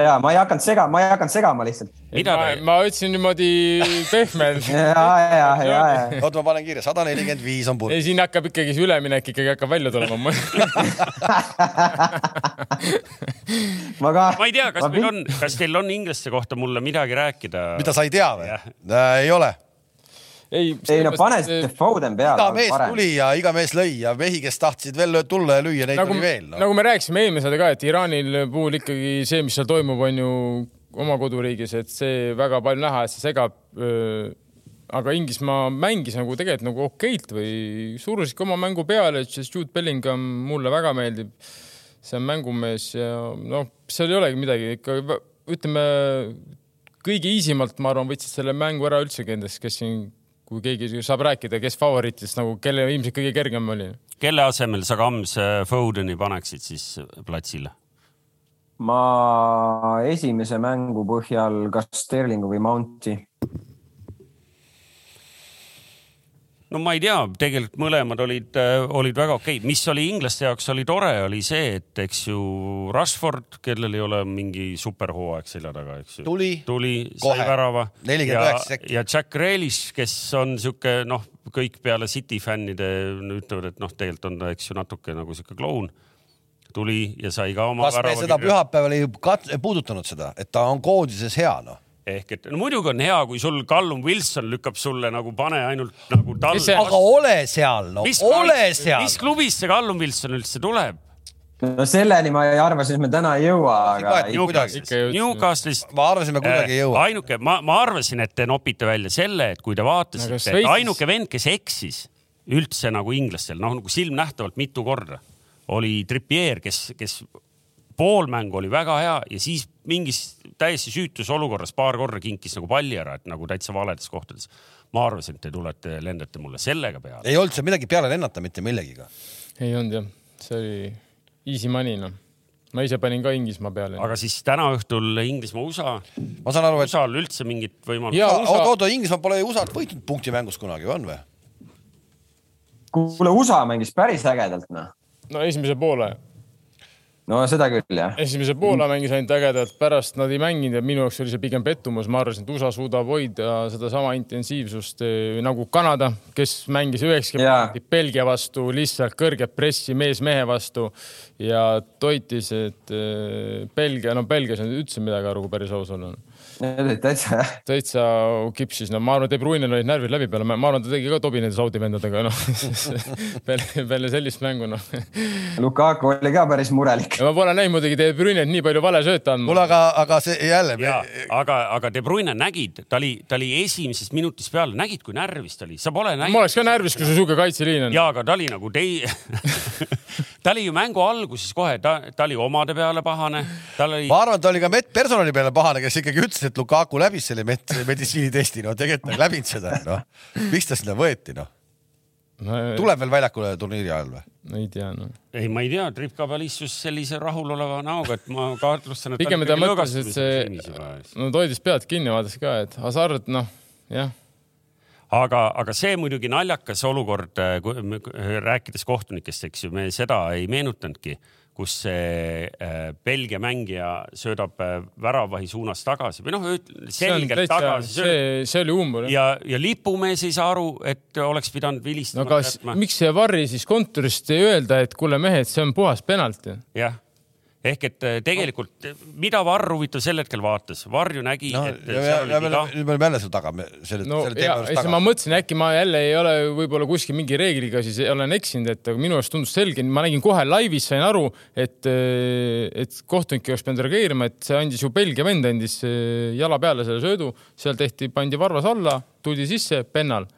ja ma ei hakanud segama, ma ei hakanud segama lihtsalt. ma, ma ütlesin niimoodi pehmelt ja, ja, ja, ja. oota, ma panen kirja, sada nelikümmend viis on purk. ei, siin hakkab ikkagi see üleminek ikkagi hakkab välja tulema ma ka. ma ei tea, kas meil on, kas teil on inglaste kohta mulle midagi rääkida? mida sa ei tea või? ei ole ei, ei no pane see Foden peale. iga mees parem. tuli ja iga mees lõi ja mehi, kes tahtsid veel tulla ja lüüa, neid nagu, oli veel no.. nagu me rääkisime eelmine saade ka, et Iraanil puhul ikkagi see, mis seal toimub, on ju oma koduriigis, et see väga palju näha, et see segab. aga Inglismaa mängis nagu tegelikult nagu okeilt või surusid ka oma mängu peale, sest Jude Bellingham mulle väga meeldib. see on mängumees ja noh, seal ei olegi midagi ikka ütleme kõige easimalt, ma arvan, võtsid selle mängu ära üldsegi endast, kes siin kui keegi saab rääkida, kes favoriitidest nagu, kelle ilmselt kõige kergem oli? kelle asemel sa Kams Fodeni paneksid siis platsile? ma esimese mängu põhjal kas Sterlingu või Mounti no ma ei tea, tegelikult mõlemad olid, äh, olid väga okeid, mis oli inglaste jaoks oli tore, oli see, et eks ju Rashford, kellel ei ole mingi superhooaeg selja taga, eks ju. tuli, tuli, sai värava. nelikümmend üheksa sekki. ja Jack Grealish, kes on sihuke noh, kõik peale City fännide ütlevad, et noh, tegelikult on ta, eks ju, natuke nagu sihuke kloun tuli ja sai ka oma. kas me seda pühapäeval ei puudutanud seda, et ta on koondises hea noh? Ehk et no muidugi on hea, kui sul Callum Wilson lükkab sulle nagu pane ainult nagu tal-. aga ole seal, no mis ole klubis, seal. mis klubist see Callum Wilson üldse tuleb? no selleni ma arvasin, et me täna ei jõua, aga. Newcastle'ist. ma arvasin, me kuidagi ei jõua. Äh, ainuke, ma, ma arvasin, et te nopite välja selle, et kui te vaatasite, et ainuke vend, kes eksis üldse nagu inglastel, noh nagu silmnähtavalt mitu korda, oli Trippier, kes, kes pool mängu oli väga hea ja siis mingis täiesti süütus olukorras paar korda kinkis nagu palli ära, et nagu täitsa valedes kohtades. ma arvasin, et te tulete, lendate mulle sellega peale. ei olnud seal midagi peale lennata mitte millegiga. ei olnud jah, see oli easy money noh ma ise panin ka Inglismaa peale. aga siis täna õhtul Inglismaa-USA. ma saan aru, et. USA-l üldse mingit võimalust. oota, oota, Inglismaa pole USA-t võitnud punktimängus kunagi, on või? kuule, USA mängis päris ägedalt noh. no esimese poole no seda küll jah. esimese poole mängis ainult ägedalt, pärast nad ei mänginud ja minu jaoks oli see pigem pettumus, ma arvasin, et USA suudab hoida sedasama intensiivsust eh, nagu Kanada, kes mängis üheksakümmend minutit Belgia vastu lihtsalt kõrget pressi mees mehe vastu. Ja toitis, et eh, Belgia, no Belgias ei üldse midagi aru, kui päris aus olla täitsa jah. täitsa kipsis, no ma arvan, et De Bruyne'l olid närvid läbi peale, ma arvan, ta tegi ka tobi nende Saudi vendadega, noh peale, peale sellist mängu, noh. Lukaku oli ka päris murelik. ma pole näinud muidugi De Bruyne't nii palju vale sööta andnud. kuule, aga, aga see jälle. aga, aga De Bruyne nägid, ta oli, ta oli esimesest minutist peale, nägid, kui närvis ta oli, sa pole näinud. ma oleks ka närvis, kui sul sihuke kaitseliin on. ja, aga ta oli nagu tei- ta oli ju mängu alguses kohe, ta, ta oli omade peale pahane, tal oli. ma arvan, ta oli ka personali peale pahane, kes ikkagi ütles, et Lukaku läbis selle meditsiinitesti, no tegelikult ta ei läbinud seda, noh. miks ta sinna võeti, noh? No, tuleb veel väljakule turniiri ajal või? no ei tea noh. ei, ma ei tea, Trip Kabal istus sellise rahuloleva näoga, et ma kahtlustan, et. pigem ta mõtles, et see, no ta hoidis pead kinni, vaatas ka, et hasart, noh, jah aga, aga see muidugi naljakas olukord, rääkides kohtunikest, eks ju, me seda ei meenutanudki kus see äh, Belgia mängija söödab äh, väravahi suunas tagasi või noh, selgelt tagasi. see, see oli umbes. ja, ja lipumees ei saa aru, et oleks pidanud vilistama. no kas, miks see Varri siis kontorist ei öelda, et kuule mehed, see on puhas penalt ju? jah ehk et äh, tegelikult, mida Varr huvitav sel hetkel vaatas, Varr ju nägi no, et ja, seal ja, oli viga. nüüd me oleme jälle seal taga, selle, no selle ja teema juures siis ma taga. mõtlesin, äkki ma jälle ei ole võib-olla kuskil mingi reegliga siis olen eksinud, et minu arust tundus selge, ma nägin kohe laivis, sain aru, et, et kohtunik ei oleks pidanud reageerima, et see andis ju Belgia vend andis jala peale selle söödu, seal tehti, pandi varvas alla, tuldi sisse, pennal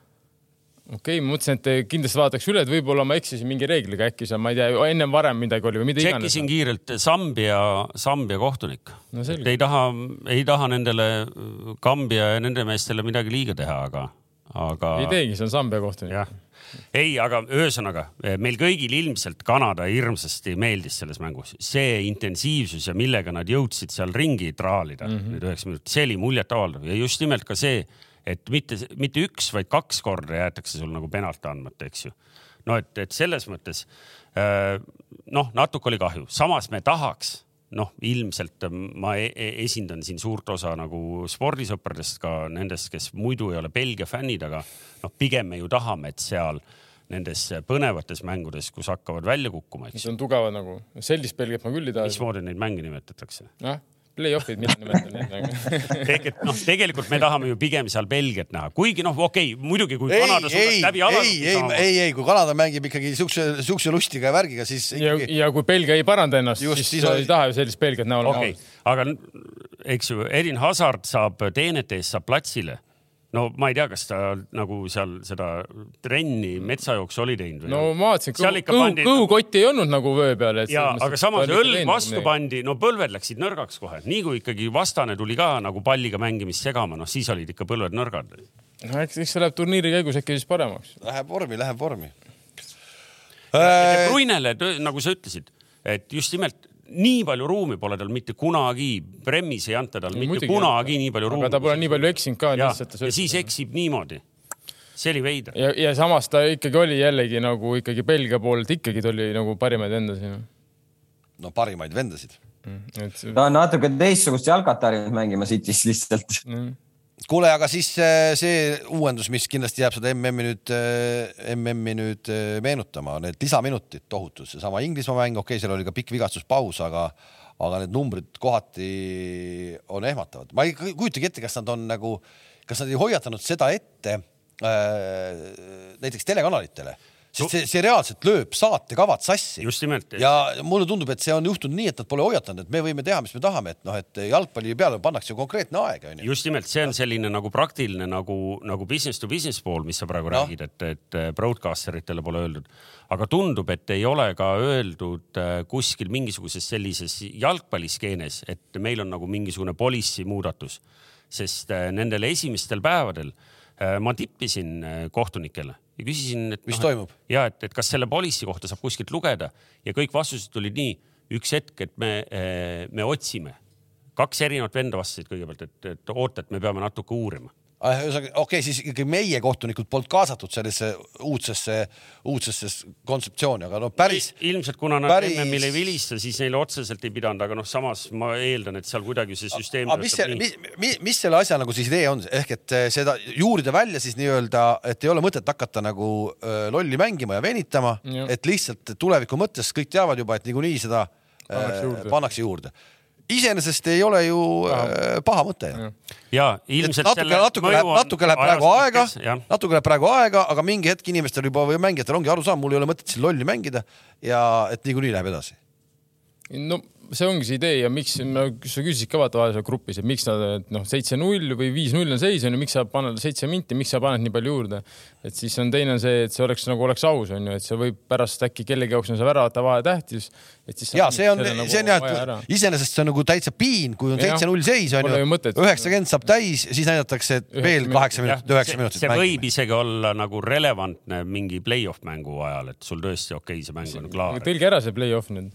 okei okay,, ma mõtlesin, et kindlasti vaataks üle, et võib-olla ma eksisin mingi reegliga, äkki seal, ma ei tea, ennem varem midagi oli või mida iganes. tšekkisin kiirelt Sambia, Sambia kohtunik No ei taha, ei taha nendele Kambja ja nende meestele midagi liiga teha, aga, aga. ei teegi, see on Sambia kohtunik. ei, aga ühesõnaga meil kõigil ilmselt Kanada hirmsasti meeldis selles mängus, see intensiivsus ja millega nad jõudsid seal ringi traalida mm -hmm. need üheksa minutit, see oli muljetavaldav ja just nimelt ka see, et mitte, mitte üks, vaid kaks korda jäetakse sul nagu penalt andmata, eks ju. no et, et selles mõttes äh, noh, natuke oli kahju, samas me tahaks noh, ilmselt ma e e- esindan siin suurt osa nagu spordisõpradest, ka nendest, kes muidu ei ole Belgia fännid, aga noh, pigem me ju tahame, et seal nendes põnevates mängudes, kus hakkavad välja kukkuma, eks ju. on tugevad nagu, sellist Belgiat ma küll ei taha. mismoodi neid mänge nimetatakse? noh, play-off'id, mina nimetan neid nagu. ehk et noh, tegelikult me tahame ju pigem seal Belgiat näha, kuigi noh, okei okay,, muidugi kui ei, Kanada suudaks ei, läbi ei, alanuki ei, saama. ei, ei, kui Kanada mängib ikkagi siukse, siukse lustiga ja värgiga, siis ja, ikkagi ja kui Belgia ei paranda ennast, siis, siis ei taha ju sellist Belgiat näha. okei okay., aga n- eks ju, Edin Hazard saab teenete eest saab platsile. No ma ei tea, kas ta nagu seal seda trenni metsajooksu oli teinud või no ma vaatasin, kõhu, kõhu, kõhukotti ei olnud nagu vöö peal. ja, aga samas õlg vastu. pandi, no põlved läksid nõrgaks kohe, nii kui ikkagi vastane tuli ka nagu palliga mängimist segama, noh siis olid ikka põlved nõrgad. no eks, eks see läheb turniiri käigus äkki siis paremaks. läheb vormi, läheb vormi. Bruinele, nagu sa ütlesid, et just nimelt nii palju ruumi pole tal mitte kunagi, Premis ei anta talle mitte muidugi kunagi nii palju ruumi. aga ta pole nii palju eksinud ka ja, lihtsalt. ja siis eksib niimoodi. see oli veider. ja, ja samas ta ikkagi oli jällegi nagu ikkagi Belgia poolelt ikkagi ta oli nagu parimaid endasid. no parimaid vendasid. et see- ta on natuke teistsugust jalkat harjunud mängima City's lihtsalt. mm. kuule, aga siis äh, see uuendus, mis kindlasti jääb seda MM-i nüüd, MM-i nüüd äh, meenutama, need lisaminutid tohutud, seesama Inglismaa mäng, okei okay,, seal oli ka pikk vigastuspaus, aga aga need numbrid kohati on ehmatavad, ma ei kujutagi ette, kas nad on nagu, kas nad ei hoiatanud seda ette äh, näiteks telekanalitele, sest see, see reaalselt lööb saatekavad sassi. just nimelt. ja mulle tundub, et see on juhtunud nii, et nad pole hoiatanud, et me võime teha, mis me tahame, et noh, et jalgpalli peale pannakse ju konkreetne aeg, onju. just nimelt, see on selline nagu praktiline nagu, nagu business to business pool, mis sa praegu no. räägid, et, et broadcaster itele pole öeldud. aga tundub, et ei ole ka öeldud äh, kuskil mingisuguses sellises jalgpalliskeenes, et meil on nagu mingisugune policy muudatus, sest äh, nendel esimestel päevadel äh, ma tippisin äh, kohtunikele ja küsisin, et Mis noh, toimub? ja et, et kas selle policy kohta saab kuskilt lugeda ja kõik vastused tulid nii, üks hetk, et me, me otsime. kaks erinevat venda vastasid kõigepealt, et, et oota, et me peame natuke uurima. ühesõnaga, okei okay,, siis ikkagi meie kohtunikud polnud kaasatud sellesse uudsesse, uudsesse kontseptsiooni, aga no päris, ilmselt kuna nad päris-. MM-il ei vilista, siis neile otseselt ei pidanud, aga noh, samas ma eeldan, et seal kuidagi see süsteem aga mis see, mis, mis, mis selle asja nagu siis idee on, ehk et eh, seda juurida välja siis nii-öelda, et ei ole mõtet hakata nagu öö, lolli mängima ja venitama, et lihtsalt tuleviku mõttes kõik teavad juba, et niikuinii seda Pannakse öö, juurde. pannakse juurde. Iseenesest ei ole ju paha, paha mõte ja et ilmselt natuke, natuke läheb, natuke läheb praegu aega, natuke läheb praegu aega, aga mingi hetk inimestel juba või mängijatel ongi aru saanud, mul ei ole mõtet siin lolli mängida ja et niikuinii läheb edasi. no see ongi see idee ja miks, no sa küsisid ka vaata vahel seal grupis, et miks nad et noh, seitse-null või viis-null on seis on ju, miks sa paned seitse minti, miks sa paned nii palju juurde. et siis on teine on see, et see oleks nagu oleks aus on ju, et see võib pärast äkki kellegi jaoks on see väravate vahe tähtis. et siis ja see on, nagu see on jah, et iseenesest see on nagu täitsa piin, kui on seitse-null seis on ju üheksakümmend saab täis, siis näidatakse, et veel kaheksa minutit, üheksa minutit see võib mängime. isegi olla nagu relevantne mingi play-off mängu ajal, et sul tõesti okei okay,, see mäng on klaar. tõlgi ära see play-off nüüd.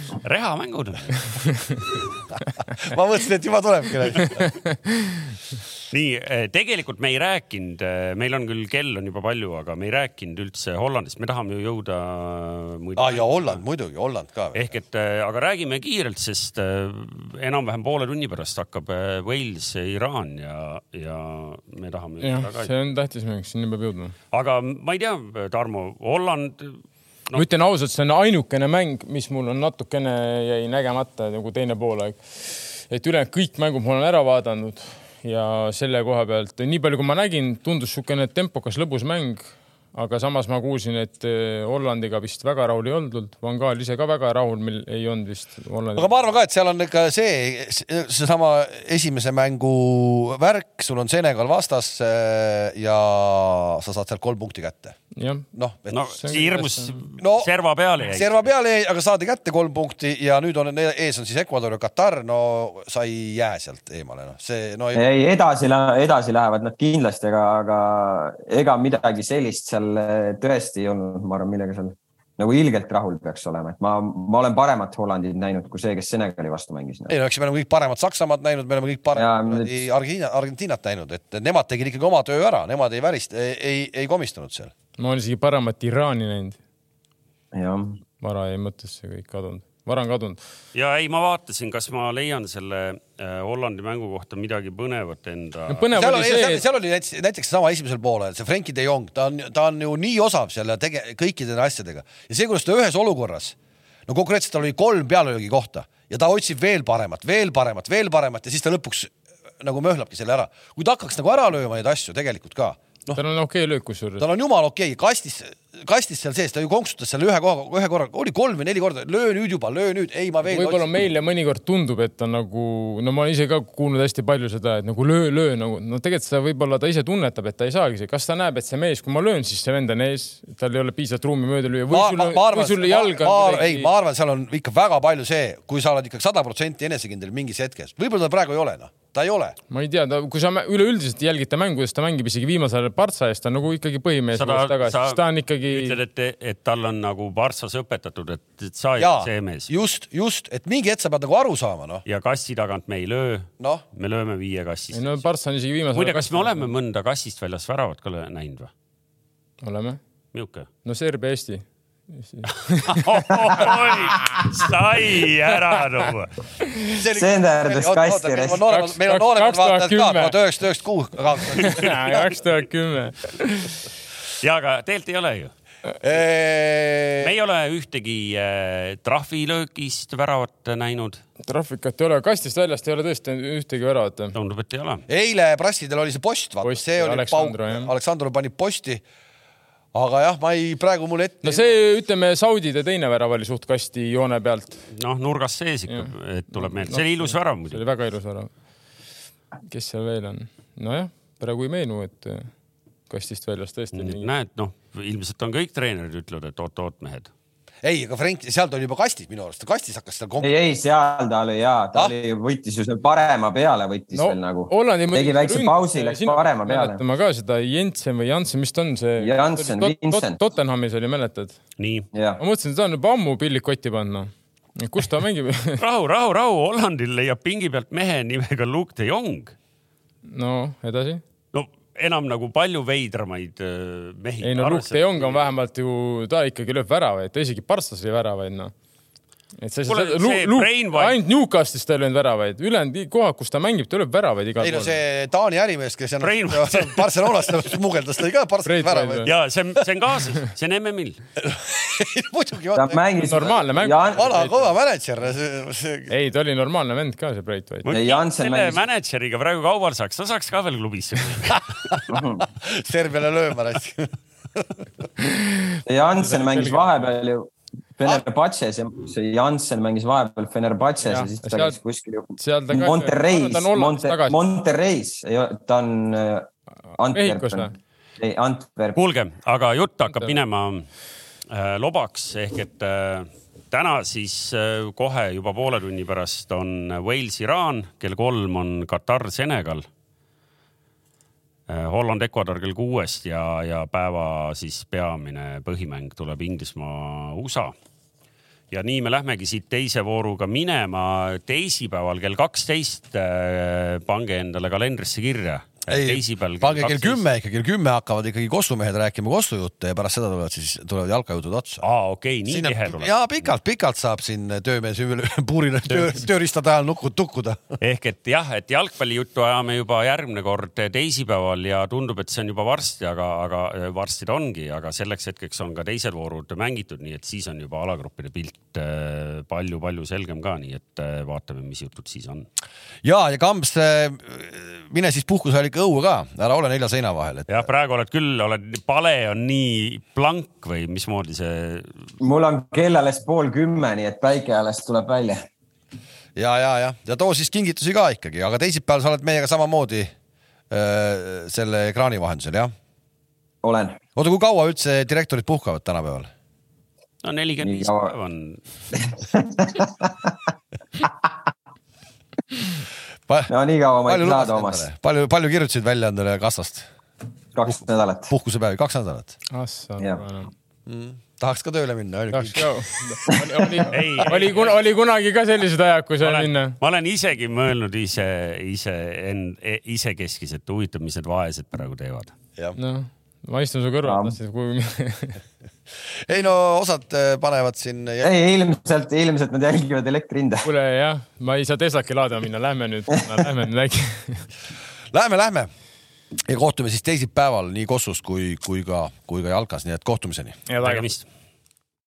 rehamängud. ma mõtlesin, et juba tulebki. nii, tegelikult me ei rääkinud, meil on küll kell on juba palju, aga me ei rääkinud üldse Hollandist, me tahame ju jõuda muidu aa ja Holland muidugi, Holland ka. ehk et aga räägime kiirelt, sest äh, enam-vähem poole tunni pärast hakkab Wales, Iraan ja, ja me tahame jah see on tähtis mäng, sinna peab jõudma. aga ma ei tea, Tarmo, Holland, no. ma ütlen ausalt, see on ainukene mäng, mis mul on natukene jäi nägemata nagu teine poolaeg. et ülejäänud kõik mängud ma olen ära vaadanud ja selle koha pealt, nii palju kui ma nägin, tundus niisugune tempokas lõbus mäng aga samas ma kuulsin, et eh, Hollandiga vist väga rahul ei oldud, Van Gaal ise ka väga rahul, meil ei olnud vist Hollandi. aga ma arvan ka, et seal on ikka see, seesama esimese mängu värk, sul on Senegal vastas eh, ja sa saad sealt kolm punkti kätte noh, no hirmus no, serva peale jäi. serva peale jäi, aga saadi kätte kolm punkti ja nüüd on ees on siis Ecuador ja Katar, no sa ei jää sealt eemale, noh, see no ei. ei, edasi, edasi lähevad nad kindlasti, aga, aga ega midagi sellist seal tõesti ei olnud, ma arvan, millega seal nagu ilgelt rahul peaks olema, et ma, ma olen paremat Hollandit näinud kui see, kes Senegali vastu mängis. ei no eks me oleme kõik paremat Saksamaad näinud, me oleme kõik paremat nüüd... Argentiina, Argentiinat näinud, et nemad tegid ikkagi oma töö ära, nemad ei värist, ei, ei, ei komistanud seal ma olen isegi paremat Iraani näinud. jah. vara jäi mõttesse kõik kadunud, vara on kadunud. ja ei, ma vaatasin, kas ma leian selle äh, Hollandi mängu kohta midagi põnevat enda no,. seal oli, see, seal oli näiteks, näiteks seesama esimesel poolel, see Frenkie de Jong, ta on, ta on ju nii osav seal tege-, kõikide asjadega ja see, kuidas ta ühes olukorras, no konkreetselt tal oli kolm pealelöögi kohta ja ta otsib veel paremat, veel paremat, veel paremat ja siis ta lõpuks nagu möhlabki selle ära. kui ta hakkaks nagu ära lööma neid asju tegelikult ka no,. tal on okei okay löök kusjuures. tal on jumala okei okay., kastis, kastis seal sees, ta ju konksutas seal ühe koha, ühe korra, oli kolm või neli korda, löö nüüd juba, löö nüüd, ei ma veel. võib-olla meile mõnikord tundub, et ta nagu, no ma olen ise ka kuulnud hästi palju seda, et nagu löö, löö nagu, no tegelikult seda võib-olla ta ise tunnetab, et ta ei saagi, kas ta näeb, et see mees, kui ma löön, siis see vend on ees, tal ei ole piisavalt ruumi mööda lüüa või sul, või sul jalga. ei, ma arvan, seal on ikka väga palju see, kui sa oled ikkagi sada protsenti enesekindel mingis hetkes, võib-olla ta praegu ei ole noh ta ei ole. ma ei tea, ta, kui sa üleüldiselt jälgid ta mängudes, ta mängib isegi viimasel ajal Partsa eest, ta on nagu ikkagi põhimees tagasi, siis ta on ikkagi. Ütled, et, et tal on nagu Partsas õpetatud, et, sa ei ole see mees. just, just, et mingi hetk sa pead nagu aru saama, noh. ja kassi tagant me ei löö no.. me lööme viie kassist. no Partsa on isegi viimasel ajal. muide, kas me oleme mõnda kassist väljas väravat ka näinud või? oleme. milline? no Serbia, Eesti sai ära tuua. Senderdas kasti rest. meil on nooremad vaatajad ka, tuhat üheksasada üheksakümmend kuus. kaks tuhat kümme. Ja aga tegelikult ei ole ju me ei ole ühtegi äh, trahvilöögist väravat näinud. trahvikat ei ole, kastist väljast ei ole tõesti ühtegi väravat. tundub, et ei ole. eile Prassidel oli see post, vaata, see oli Aleksandru, pauk, Aleksandru pani posti aga jah, ma ei, praegu mul ette. no see, ütleme, Saudide teine värav oli suht kasti joone pealt. noh, nurgas sees ikka, et tuleb meelde no,, see oli ilus värav muidugi. see oli väga ilus värav. kes seal veel on? nojah, praegu ei meenu, et kastist väljas tõesti näed, noh, ilmselt on kõik treenerid ütlevad, et oot-oot mehed ei, aga Frank, seal ta oli juba kastis minu arust, kastis hakkas seal komp-. ei, ei seal ta oli ja, ta ah? oli, võttis ju seal parema peale, võttis no, veel nagu. tegi väikse pausi, läks parema peale. mäletame ka seda Jensen või Jansen, mis ta on see? Jansen, Vincent. Tottenhamis oli, mäletad? nii. ma mõtlesin, et ta on juba ammu pillid kotti panna kus ta mängib rahu, rahu, rahu, Hollandil leiab pingi pealt mehe nimega Luke de Jong. no edasi enam nagu palju veidramaid äh, mehi. ei no Luke de Jong on vähemalt ju, ta ikkagi lööb väravaid, ta isegi Parssas lõi väravaid noh et see, see, see Brainwhite... ainult Newcastist ta ei löönud väravaid, ülejäänud kohad, kus ta mängib, ta lööb väravaid igal pool. ei no see Taani ärimees, kes on Barcelonast smugeldas, lõi ka Barcelonas väravaid. ja see on, see on kaasas, see on MM-il muidugi. ta mängis. normaalne mäng. vana kõva mänedžer. ei, ta oli normaalne vend ka, see Braithwaite. selle mängis... mänedžeriga praegu kaubal saaks, ta saaks ka veel klubisse Serbiale lööma läks Jansen mängis vahepeal ju Fenerbahces ja see Janssen mängis vahepeal Fenerbahces ja, ja siis ta käis kuskil Monterreis, Monte, Monterreis, ta on äh, Antwerpen. ei, Antwerpen. kuulge, aga jutt hakkab minema äh, lobaks ehk et äh, täna siis äh, kohe juba poole tunni pärast on Wales-Iraan, kell kolm on Katar-Senegal äh,. Holland-Ecuador kell kuuest ja, ja päeva siis peamine põhimäng tuleb Inglismaa-USA ja nii me lähmegi siit teise vooruga minema teisipäeval kell kaksteist. Äh, pange endale kalendrisse kirja, ei pange kell kümme ikka, kell kümme hakkavad ikkagi Kossu mehed rääkima Kossu jutte ja pärast seda tulevad siis, tulevad jalkajutud otsa. aa, okei, nii tihe tuleb. ja pikalt-pikalt saab siin töömees üle- puurina töö, tööriistade ajal nukud tukkuda. ehk et jah, et jalgpallijuttu ajame juba järgmine kord teisipäeval ja tundub, et see on juba varsti, aga, aga varsti ta ongi, aga selleks hetkeks on ka teised voorud mängitud, nii et siis on juba alagruppide pilt äh, palju-palju selgem ka, nii et äh, vaatame, mis jutud siis on. ja, ja Kambs, mine siis puhkusajal ikka õue ka, ära ole nelja seina vahel, et jah, praegu oled küll, oled, pale on nii blank või mismoodi see, mul on kell alles pool kümme, nii et päike alles tuleb välja. ja, ja, ja, ja too siis kingitusi ka ikkagi, aga teisipäeval sa oled meiega samamoodi öö, selle ekraani vahendusel, jah? olen. oota, kui kaua üldse direktorid puhkavad tänapäeval? no nelikümmend viis päeva on, no nii kaua ma palju ei saa, Toomas. palju, palju kirjutasid välja endale kassast? kaks nädalat. puhkusepäevi, kaks nädalat. Jah. tahaks ka tööle minna. oli, Ei, oli, oli, kunagi ka sellised ajad, kui sai ma minna olen,. ma olen isegi mõelnud ise, ise end, isekeskis, et huvitav, mis need vaesed praegu teevad. noh, ma istun su kõrval, kui ei no osad äh, panevad siin. ei, ilmselt, ilmselt nad jälgivad elektri hinda. kuule jah, ma ei saa Teslaki laadima minna, lähme nüüd, lähme nüüd äkki. Lähme, lähme ja kohtume siis teisipäeval nii Kossus kui, kui ka, kui ka jalkas, nii et kohtumiseni. head aega.